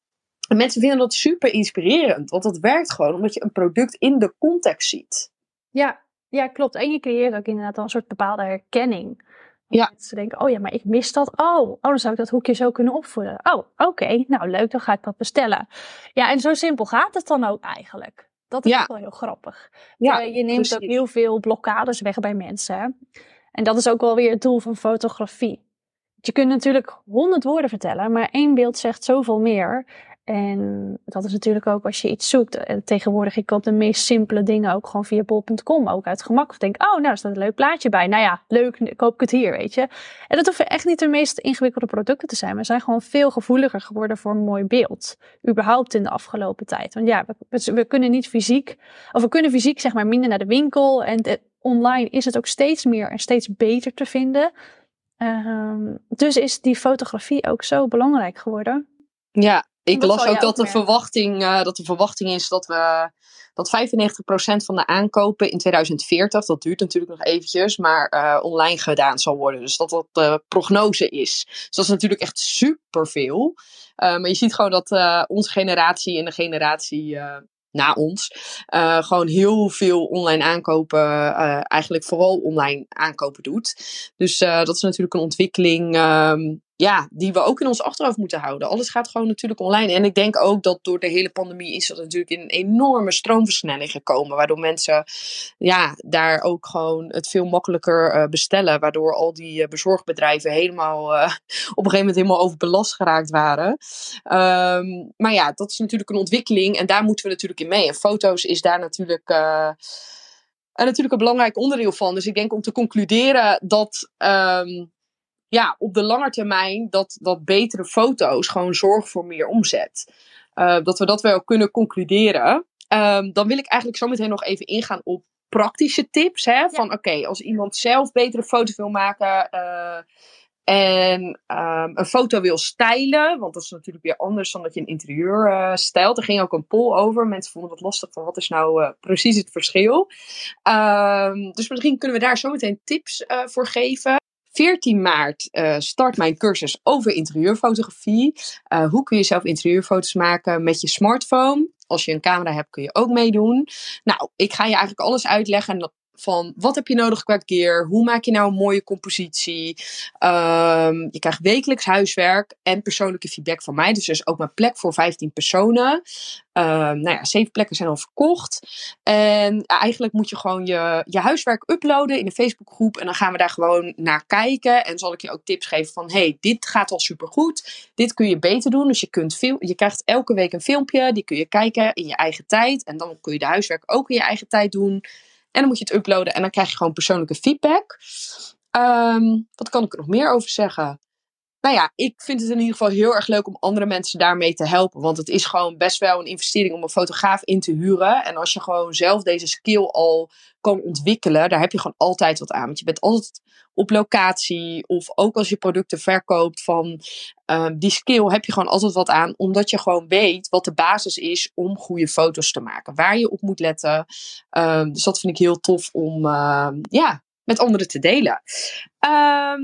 en mensen vinden dat super inspirerend. Want dat werkt gewoon omdat je een product in de context ziet. Ja, ja, klopt. En je creëert ook inderdaad een soort bepaalde herkenning. Ja. Ze denken, oh ja, maar ik mis dat. Oh, oh, dan zou ik dat hoekje zo kunnen opvoeden. Oh, oké. Nou, leuk, dan ga ik dat bestellen. Ja, en zo simpel gaat het dan ook eigenlijk. Dat is ook wel heel grappig. Ja, je neemt precies. ook heel veel blokkades weg bij mensen. En dat is ook wel weer het doel van fotografie. Je kunt natuurlijk honderd woorden vertellen, maar één beeld zegt zoveel meer. En dat is natuurlijk ook als je iets zoekt. Eh, tegenwoordig, ik koop de meest simpele dingen ook gewoon via bol.com. Ook uit gemak. Of denk, oh, nou, er staat een leuk plaatje bij. Nou ja, leuk, koop ik het hier, weet je. En dat hoeven echt niet de meest ingewikkelde producten te zijn. We zijn gewoon veel gevoeliger geworden voor een mooi beeld. Überhaupt in de afgelopen tijd. Want ja, we, kunnen niet fysiek, of we kunnen fysiek zeg maar minder naar de winkel. En online is het ook steeds meer en steeds beter te vinden. Um, dus is die fotografie ook zo belangrijk geworden. Ja, ik Dat las ook dat de, verwachting, eh, dat de verwachting is dat we dat 95% van de aankopen in 2040, dat duurt natuurlijk nog eventjes, maar eh, online gedaan zal worden. Dus dat dat de prognose is. Dus dat is natuurlijk echt superveel. Eh maar je ziet gewoon dat onze generatie en de generatie na ons gewoon heel veel online aankopen, eigenlijk vooral online aankopen doet. Dus dat is natuurlijk een ontwikkeling ehm, ja, die we ook in ons achterhoofd moeten houden. Alles gaat gewoon natuurlijk online. En ik denk ook dat door de hele pandemie is dat natuurlijk in een enorme stroomversnelling gekomen. Waardoor mensen ja, daar ook gewoon het veel makkelijker eh, bestellen. Waardoor al die eh, bezorgbedrijven helemaal eh, <laughs> op een gegeven moment helemaal overbelast geraakt waren. Ehm, maar ja, dat is natuurlijk een ontwikkeling. En daar moeten we natuurlijk in mee. En foto's is daar natuurlijk... natuurlijk een belangrijk onderdeel van. Dus ik denk om te concluderen dat ehm, ja, op de lange termijn dat, dat betere foto's gewoon zorgen voor meer omzet. Eh, dat we dat wel kunnen concluderen. Ehm, dan wil ik eigenlijk zo meteen nog even ingaan op praktische tips. Hè? Van oké, als iemand zelf betere foto's wil maken. eh, en ehm, een foto wil stijlen, want dat is natuurlijk weer anders dan dat je een interieur eh, stijlt. Er ging ook een poll over. Mensen vonden het lastig van wat is nou precies het verschil. Ehm, dus misschien kunnen we daar zo meteen tips voor geven. 14 maart eh, start mijn cursus over interieurfotografie. Eh, hoe kun je zelf interieurfoto's maken met je smartphone? Als je een camera hebt kun je ook meedoen. Nou, ik ga je eigenlijk alles uitleggen dat- van wat heb je nodig qua gear? Hoe maak je nou een mooie compositie? Ehm, je krijgt wekelijks huiswerk en persoonlijke feedback van mij. Dus er is ook mijn plek voor 15 personen. Ehm, nou ja, zeven plekken zijn al verkocht. En eigenlijk moet je gewoon je, je huiswerk uploaden in een Facebookgroep. En dan gaan we daar gewoon naar kijken. En zal ik je ook tips geven van... hey, dit gaat al supergoed. Dit kun je beter doen. Dus je, kunt veel, je krijgt elke week een filmpje. Die kun je kijken in je eigen tijd. En dan kun je de huiswerk ook in je eigen tijd doen. En dan moet je het uploaden. En dan krijg je gewoon persoonlijke feedback. Ehm, wat kan ik er nog meer over zeggen? Nou ja, ik vind het in ieder geval heel erg leuk om andere mensen daarmee te helpen. Want het is gewoon best wel een investering om een fotograaf in te huren. En als je gewoon zelf deze skill al kan ontwikkelen, daar heb je gewoon altijd wat aan. Want je bent altijd op locatie. Of ook als je producten verkoopt van ehm, die skill heb je gewoon altijd wat aan. Omdat je gewoon weet wat de basis is om goede foto's te maken. Waar je op moet letten. Ehm, dus dat vind ik heel tof om ehm, ja, met anderen te delen. Ehm,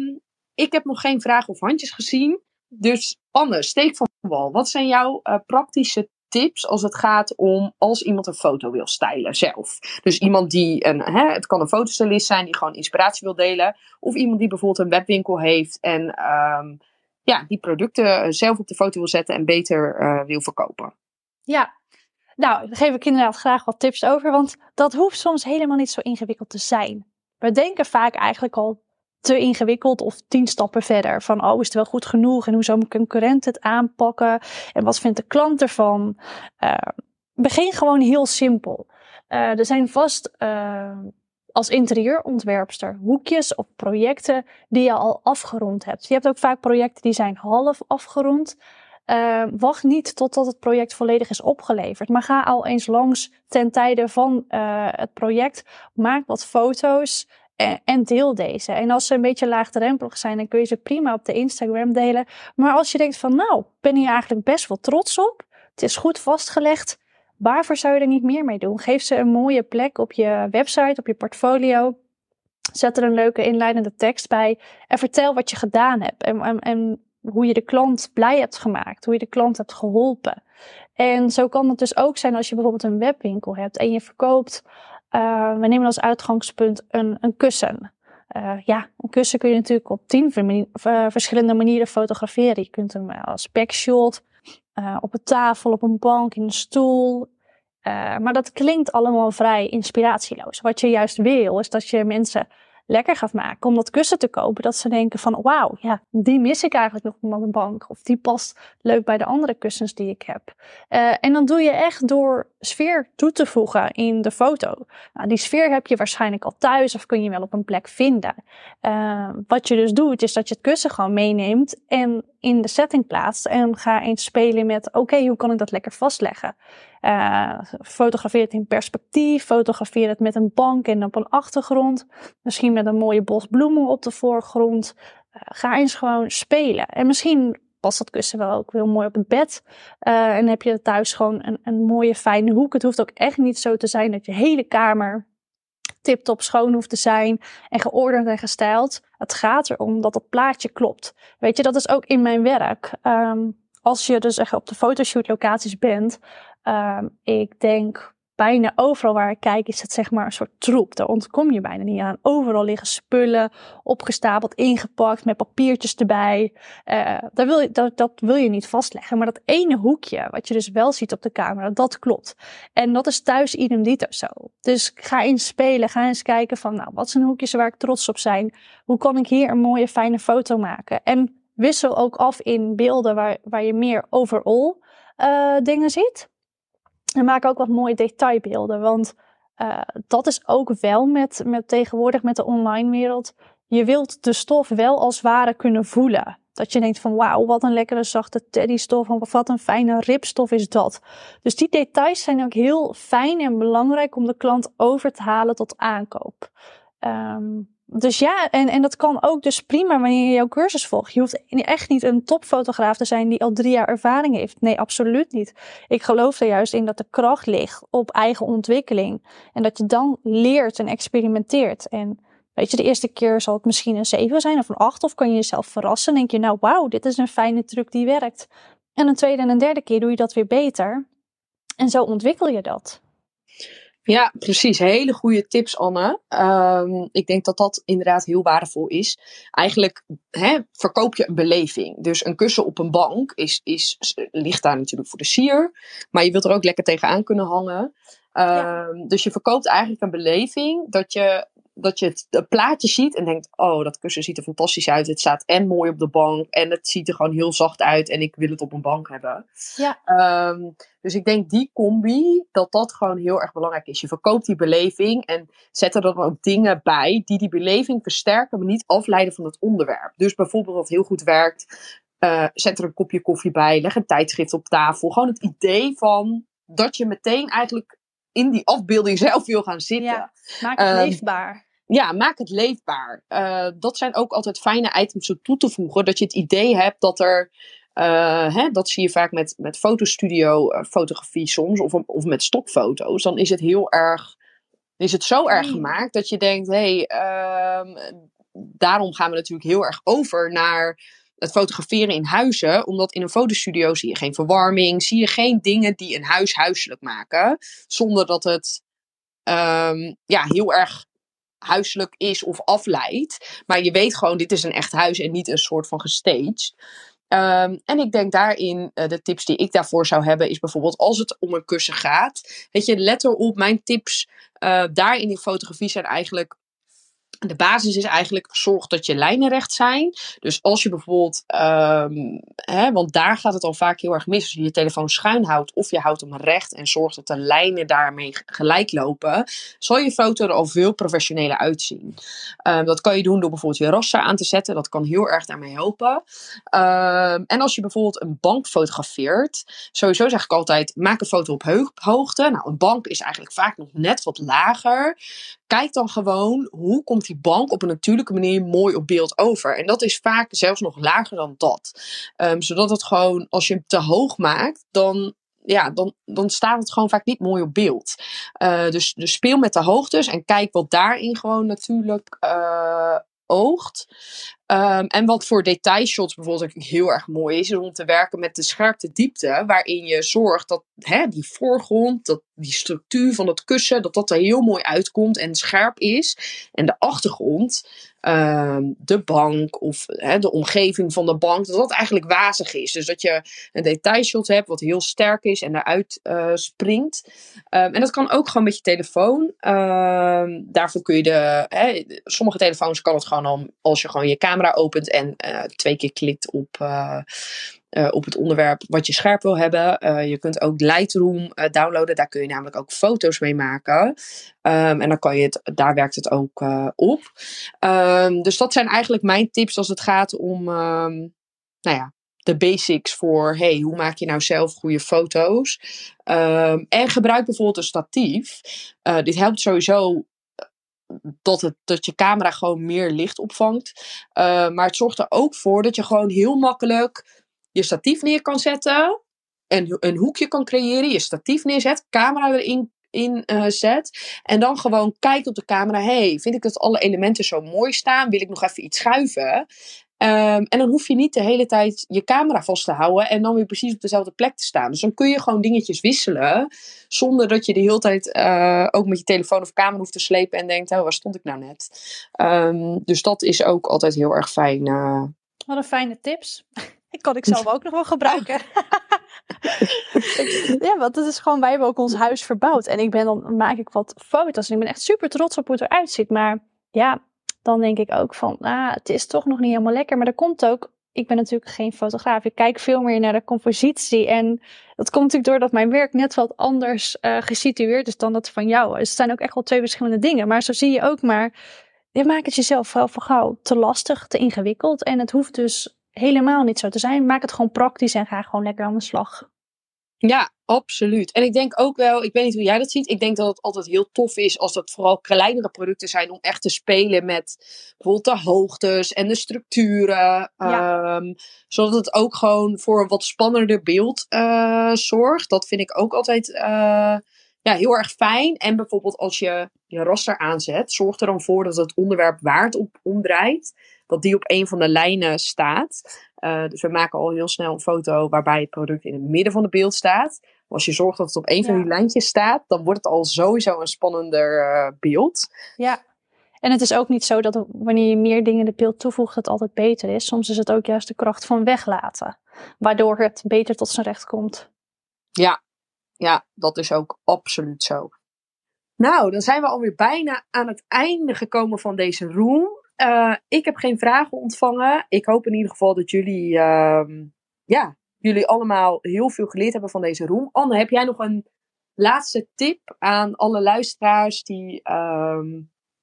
ik heb nog geen vragen of handjes gezien. Dus Anne, steek van wal. Wat zijn jouw eh, praktische tips als het gaat om als iemand een foto wil stylen zelf? Dus iemand die een, hè, het kan een fotostylist zijn die gewoon inspiratie wil delen. Of iemand die bijvoorbeeld een webwinkel heeft en ehm, ja, die producten zelf op de foto wil zetten en beter eh, wil verkopen. Ja, nou, daar geef ik inderdaad graag wat tips over, want dat hoeft soms helemaal niet zo ingewikkeld te zijn. We denken vaak eigenlijk al te ingewikkeld of tien stappen verder. Van, oh, is het wel goed genoeg? En hoe zou mijn concurrent het aanpakken? En wat vindt de klant ervan? Eh, begin gewoon heel simpel. Eh, er zijn vast uh, als interieurontwerpster hoekjes of projecten die je al afgerond hebt. Je hebt ook vaak projecten die zijn half afgerond. Uh, wacht niet totdat het project volledig is opgeleverd. Maar ga al eens langs ten tijde van uh, het project. Maak wat foto's en, deel deze. En als ze een beetje laagdrempelig zijn, dan kun je ze prima op de Instagram delen. Maar als je denkt van nou, ben hier eigenlijk best wel trots op. Het is goed vastgelegd. Waarvoor zou je er niet meer mee doen? Geef ze een mooie plek op je website, op je portfolio. Zet er een leuke inleidende tekst bij. En vertel wat je gedaan hebt. En, en, en hoe je de klant blij hebt gemaakt, hoe je de klant hebt geholpen. En zo kan het dus ook zijn als je bijvoorbeeld een webwinkel hebt en je verkoopt, uh, we nemen als uitgangspunt een, een kussen. Uh, ja, een kussen kun je natuurlijk op tien uh, verschillende manieren fotograferen. Je kunt hem als backshot, op een tafel, op een bank, in een stoel. maar dat klinkt allemaal vrij inspiratieloos. Wat je juist wil, is dat je mensen lekker gaat maken om dat kussen te kopen. Dat ze denken van wauw, ja, die mis ik eigenlijk nog op mijn bank. Of die past leuk bij de andere kussens die ik heb. Uh, en dan doe je echt door sfeer toe te voegen in de foto. Nou, die sfeer heb je waarschijnlijk al thuis of kun je wel op een plek vinden. Uh, wat je dus doet is dat je het kussen gewoon meeneemt en in de setting plaatst. En ga eens spelen met oké, hoe kan ik dat lekker vastleggen? Uh, fotografeer het in perspectief, fotografeer het met een bank en op een achtergrond. Misschien met een mooie bos bloemen op de voorgrond. Uh, ga eens gewoon spelen. En misschien past dat kussen wel ook heel mooi op het bed. Uh, en heb je thuis gewoon een, een mooie fijne hoek. Het hoeft ook echt niet zo te zijn dat je hele kamer tip-top schoon hoeft te zijn en geordend en gestyled. Het gaat erom dat het plaatje klopt. Weet je, dat is ook in mijn werk. Um, als je dus echt op de fotoshoot locaties bent, um, ik denk bijna overal waar ik kijk is het zeg maar een soort troep. Daar ontkom je bijna niet aan. Overal liggen spullen, opgestapeld, ingepakt, met papiertjes erbij. Uh, daar wil je, dat, dat wil je niet vastleggen. Maar dat ene hoekje, wat je dus wel ziet op de camera, dat klopt. En dat is thuis idem dito zo. Dus ga eens spelen, ga eens kijken van, nou, wat zijn hoekjes waar ik trots op zijn? Hoe kan ik hier een mooie, fijne foto maken? En wissel ook af in beelden waar, waar je meer overall uh, dingen ziet. En maak ook wat mooie detailbeelden. Want uh, dat is ook wel met, met tegenwoordig met de online wereld. Je wilt de stof wel als ware kunnen voelen. Dat je denkt van wauw, wat een lekkere zachte teddystof. Of wat een fijne ripstof is dat. Dus die details zijn ook heel fijn en belangrijk om de klant over te halen tot aankoop. Um, dus ja, en, en dat kan ook dus prima wanneer je jouw cursus volgt. Je hoeft echt niet een topfotograaf te zijn die al drie jaar ervaring heeft. Nee, absoluut niet. Ik geloof er juist in dat de kracht ligt op eigen ontwikkeling. En dat je dan leert en experimenteert. En weet je, de eerste keer zal het misschien een 7 zijn of een 8. Of kan je jezelf verrassen. denk je, nou wauw, dit is een fijne truc die werkt. En een tweede en een derde keer doe je dat weer beter. En zo ontwikkel je dat. Ja, precies. Hele goede tips, Anne. Um, ik denk dat dat inderdaad heel waardevol is. Eigenlijk hè, verkoop je een beleving. Dus een kussen op een bank is, is, ligt daar natuurlijk voor de sier. Maar je wilt er ook lekker tegenaan kunnen hangen. Um, ja. Dus je verkoopt eigenlijk een beleving dat je dat je het, plaatje ziet en denkt: Oh, dat kussen ziet er fantastisch uit. Het staat en mooi op de bank en het ziet er gewoon heel zacht uit en ik wil het op een bank hebben. Ja. Um, dus ik denk die combi, dat dat gewoon heel erg belangrijk is. Je verkoopt die beleving en zet er dan ook dingen bij die die beleving versterken, maar niet afleiden van het onderwerp. Dus bijvoorbeeld wat heel goed werkt, uh, zet er een kopje koffie bij, leg een tijdschrift op tafel. Gewoon het idee van dat je meteen eigenlijk in die afbeelding zelf wil gaan zitten. Ja, maak het um, leefbaar. Ja, maak het leefbaar. Uh, dat zijn ook altijd fijne items om toe te voegen. Dat je het idee hebt dat er. Uh, hè, dat zie je vaak met, met fotostudio uh, fotografie soms. Of, of met stokfoto's. Dan is het heel erg. Is het zo erg gemaakt dat je denkt: hé, hey, uh, daarom gaan we natuurlijk heel erg over naar het fotograferen in huizen, omdat in een fotostudio zie je geen verwarming, zie je geen dingen die een huis huiselijk maken, zonder dat het um, ja, heel erg huiselijk is of afleidt. Maar je weet gewoon, dit is een echt huis en niet een soort van gestaged. Um, en ik denk daarin, uh, de tips die ik daarvoor zou hebben, is bijvoorbeeld als het om een kussen gaat. Weet je, let erop, mijn tips uh, daarin in fotografie zijn eigenlijk de basis is eigenlijk zorg dat je lijnen recht zijn. Dus als je bijvoorbeeld, um, hè, want daar gaat het al vaak heel erg mis. Als je je telefoon schuin houdt of je houdt hem recht en zorgt dat de lijnen daarmee gelijk lopen, zal je foto er al veel professioneler uitzien. Um, dat kan je doen door bijvoorbeeld je raster aan te zetten. Dat kan heel erg daarmee helpen. Um, en als je bijvoorbeeld een bank fotografeert, sowieso zeg ik altijd: maak een foto op hoogte. Nou, een bank is eigenlijk vaak nog net wat lager. Kijk dan gewoon hoe komt die bank op een natuurlijke manier mooi op beeld over. En dat is vaak zelfs nog lager dan dat. Um, zodat het gewoon, als je hem te hoog maakt, dan ja, dan, dan staat het gewoon vaak niet mooi op beeld. Uh, dus, dus speel met de hoogtes en kijk wat daarin gewoon natuurlijk uh, oogt. Um, en wat voor detailshots bijvoorbeeld ook heel erg mooi is, is om te werken met de scherpte diepte, waarin je zorgt dat hè, die voorgrond, dat die structuur van het kussen, dat dat er heel mooi uitkomt en scherp is. En de achtergrond, um, de bank of hè, de omgeving van de bank, dat dat eigenlijk wazig is. Dus dat je een detailshot hebt wat heel sterk is en eruit uh, springt. Um, en dat kan ook gewoon met je telefoon. daarvoor kun je de, hè, sommige telefoons kan het gewoon al, als je gewoon je camera opent en uh, twee keer klikt op, uh, uh, op het onderwerp wat je scherp wil hebben. je kunt ook Lightroom downloaden, daar kun je namelijk ook foto's mee maken. Um, en dan kan je het, daar werkt het ook op. Um, dus dat zijn eigenlijk mijn tips als het gaat om, um, nou ja, de basics voor, hey, hoe maak je nou zelf goede foto's? En gebruik bijvoorbeeld een statief. Dit helpt sowieso dat, het, dat je camera gewoon meer licht opvangt. Uh, maar het zorgt er ook voor dat je gewoon heel makkelijk je statief neer kan zetten. Een, een hoekje kan creëren. Je statief neerzet. Camera erin in uh, zet. En dan gewoon kijkt op de camera. hey, vind ik dat alle elementen zo mooi staan? Wil ik nog even iets schuiven? Um, en dan hoef je niet de hele tijd je camera vast te houden en dan weer precies op dezelfde plek te staan. Dus dan kun je gewoon dingetjes wisselen. Zonder dat je de hele tijd uh, ook met je telefoon of camera hoeft te slepen en denkt: oh, waar stond ik nou net? Um, dus dat is ook altijd heel erg fijn. Uh... Wat een fijne tips. <laughs> Ik kan ik zelf ook nog wel gebruiken. <laughs> ja, want het is gewoon, wij hebben ook ons huis verbouwd. En ik ben dan, maak ik wat foto's. En ik ben echt super trots op hoe het eruit ziet. Maar ja, dan denk ik ook van, ah, het is toch nog niet helemaal lekker. Maar dat komt ook, ik ben natuurlijk geen fotograaf. Ik kijk veel meer naar de compositie. En dat komt natuurlijk doordat mijn werk net wat anders uh, gesitueerd is dan dat van jou. Dus het zijn ook echt wel twee verschillende dingen. Maar zo zie je ook maar, je maakt het jezelf vooral voor gauw te lastig, te ingewikkeld. En het hoeft dus helemaal niet zo te zijn. Maak het gewoon praktisch en ga gewoon lekker aan de slag. Ja, absoluut. En ik denk ook wel, ik weet niet hoe jij dat ziet. Ik denk dat het altijd heel tof is als dat vooral kleinere producten zijn om echt te spelen met bijvoorbeeld de hoogtes en de structuren. Ja. Um, zodat het ook gewoon voor een wat spannender beeld uh, zorgt. Dat vind ik ook altijd uh, ja, heel erg fijn. En bijvoorbeeld als je je raster aanzet, zorg er dan voor dat het onderwerp waar het op omdraait, dat die op een van de lijnen staat. Uh, dus we maken al heel snel een foto waarbij het product in het midden van het beeld staat. als je zorgt dat het op een van die lijntjes staat, dan wordt het al sowieso een spannender uh, beeld. Ja, en het is ook niet zo dat wanneer je meer dingen de beeld toevoegt, het altijd beter is. Soms is het ook juist de kracht van weglaten, waardoor het beter tot zijn recht komt. Ja, ja dat is ook absoluut zo. Nou, dan zijn we alweer bijna aan het einde gekomen van deze room. Uh, ik heb geen vragen ontvangen. Ik hoop in ieder geval dat jullie, uh, ja, jullie allemaal heel veel geleerd hebben van deze room. Anne, heb jij nog een laatste tip aan alle luisteraars die uh,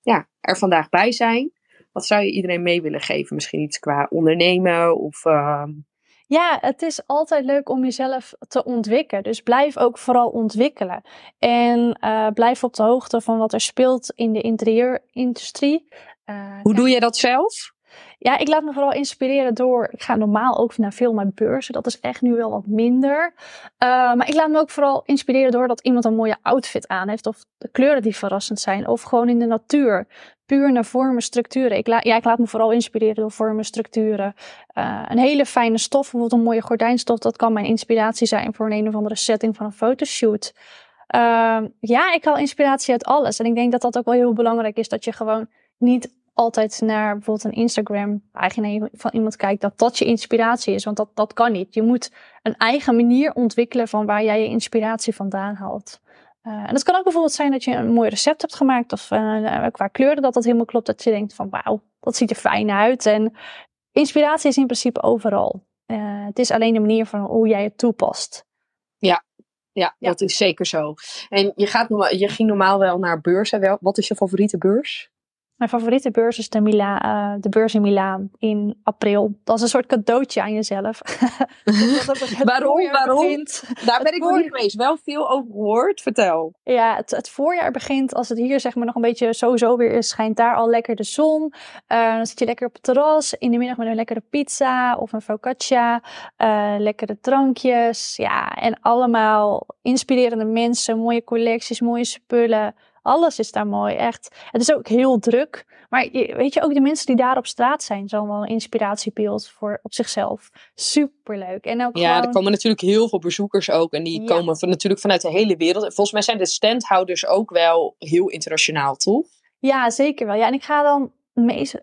ja, er vandaag bij zijn? Wat zou je iedereen mee willen geven? Misschien iets qua ondernemen of... Ehm, ja, het is altijd leuk om jezelf te ontwikkelen. Dus blijf ook vooral ontwikkelen. En uh, blijf op de hoogte van wat er speelt in de interieurindustrie. Uh, Hoe doe je dat zelf? Ja, ik laat me vooral inspireren door. Ik ga normaal ook naar veel naar beurzen. Dat is echt nu wel wat minder. Uh, maar ik laat me ook vooral inspireren door dat iemand een mooie outfit aan heeft. Of de kleuren die verrassend zijn. Of gewoon in de natuur. Puur naar vormen, structuren. Ik, la ja, ik laat me vooral inspireren door vormen, structuren. Uh, een hele fijne stof, bijvoorbeeld een mooie gordijnstof. Dat kan mijn inspiratie zijn voor een, een of andere setting van een fotoshoot. Uh, ja, ik haal inspiratie uit alles. En ik denk dat dat ook wel heel belangrijk is. Dat je gewoon niet altijd naar bijvoorbeeld een Instagram-pagina van iemand kijkt, dat dat je inspiratie is. Want dat, dat kan niet. Je moet een eigen manier ontwikkelen van waar jij je inspiratie vandaan haalt. Uh, en dat kan ook bijvoorbeeld zijn dat je een mooi recept hebt gemaakt of uh, qua kleuren dat dat helemaal klopt. Dat je denkt van wauw, dat ziet er fijn uit. En inspiratie is in principe overal. Uh, het is alleen de manier van hoe jij het toepast. Ja, ja, ja, dat is zeker zo. En je, gaat, je ging normaal wel naar beurzen. Wat is je favoriete beurs? Mijn favoriete beurs is de, Mila, uh, de beurs in Milaan in april. Dat is een soort cadeautje aan jezelf. <laughs> waarom? waarom? Begint, Daar ben ik nog niet geweest. Wel veel over gehoord. Vertel. Ja, het, het, voorjaar begint als het hier zeg maar nog een beetje sowieso weer is. Schijnt daar al lekker de zon. Uh, dan zit je lekker op het terras. In de middag met een lekkere pizza of een focaccia. Uh, lekkere drankjes. Ja, en allemaal inspirerende mensen. Mooie collecties, mooie spullen. Alles is daar mooi, echt. Het is ook heel druk. Maar weet je, ook de mensen die daar op straat zijn, zijn wel een inspiratiebeeld voor op zichzelf. Superleuk. En ook ja, er komen natuurlijk heel veel bezoekers ook. En die komen van, natuurlijk vanuit de hele wereld. En volgens mij zijn de standhouders ook wel heel internationaal, toch? Ja, zeker wel. Ja, en ik ga dan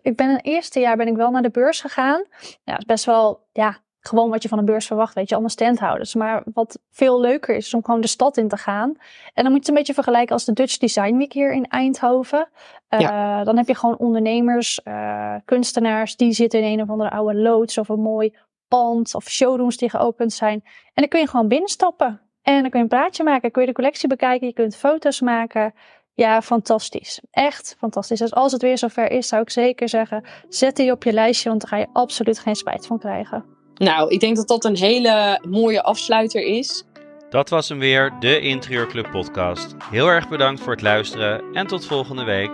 ik ben het eerste jaar ben ik wel naar de beurs gegaan. Ja, het is best wel ja, gewoon wat je van een beurs verwacht, weet je, allemaal standhouders. Maar wat veel leuker is, is om gewoon de stad in te gaan. En dan moet je het een beetje vergelijken als de Dutch Design Week hier in Eindhoven. Uh, Dan heb je gewoon ondernemers, uh, kunstenaars, die zitten in een of andere oude loods of een mooi pand of showrooms die geopend zijn. En dan kun je gewoon binnenstappen. En dan kun je een praatje maken, kun je de collectie bekijken, je kunt foto's maken. Ja, fantastisch. Echt fantastisch. Dus als het weer zover is, zou ik zeker zeggen, zet die op je lijstje, want daar ga je absoluut geen spijt van krijgen. Nou, ik denk dat dat een hele mooie afsluiter is. Dat was hem weer, de Interieurclub podcast. Heel erg bedankt voor het luisteren en tot volgende week.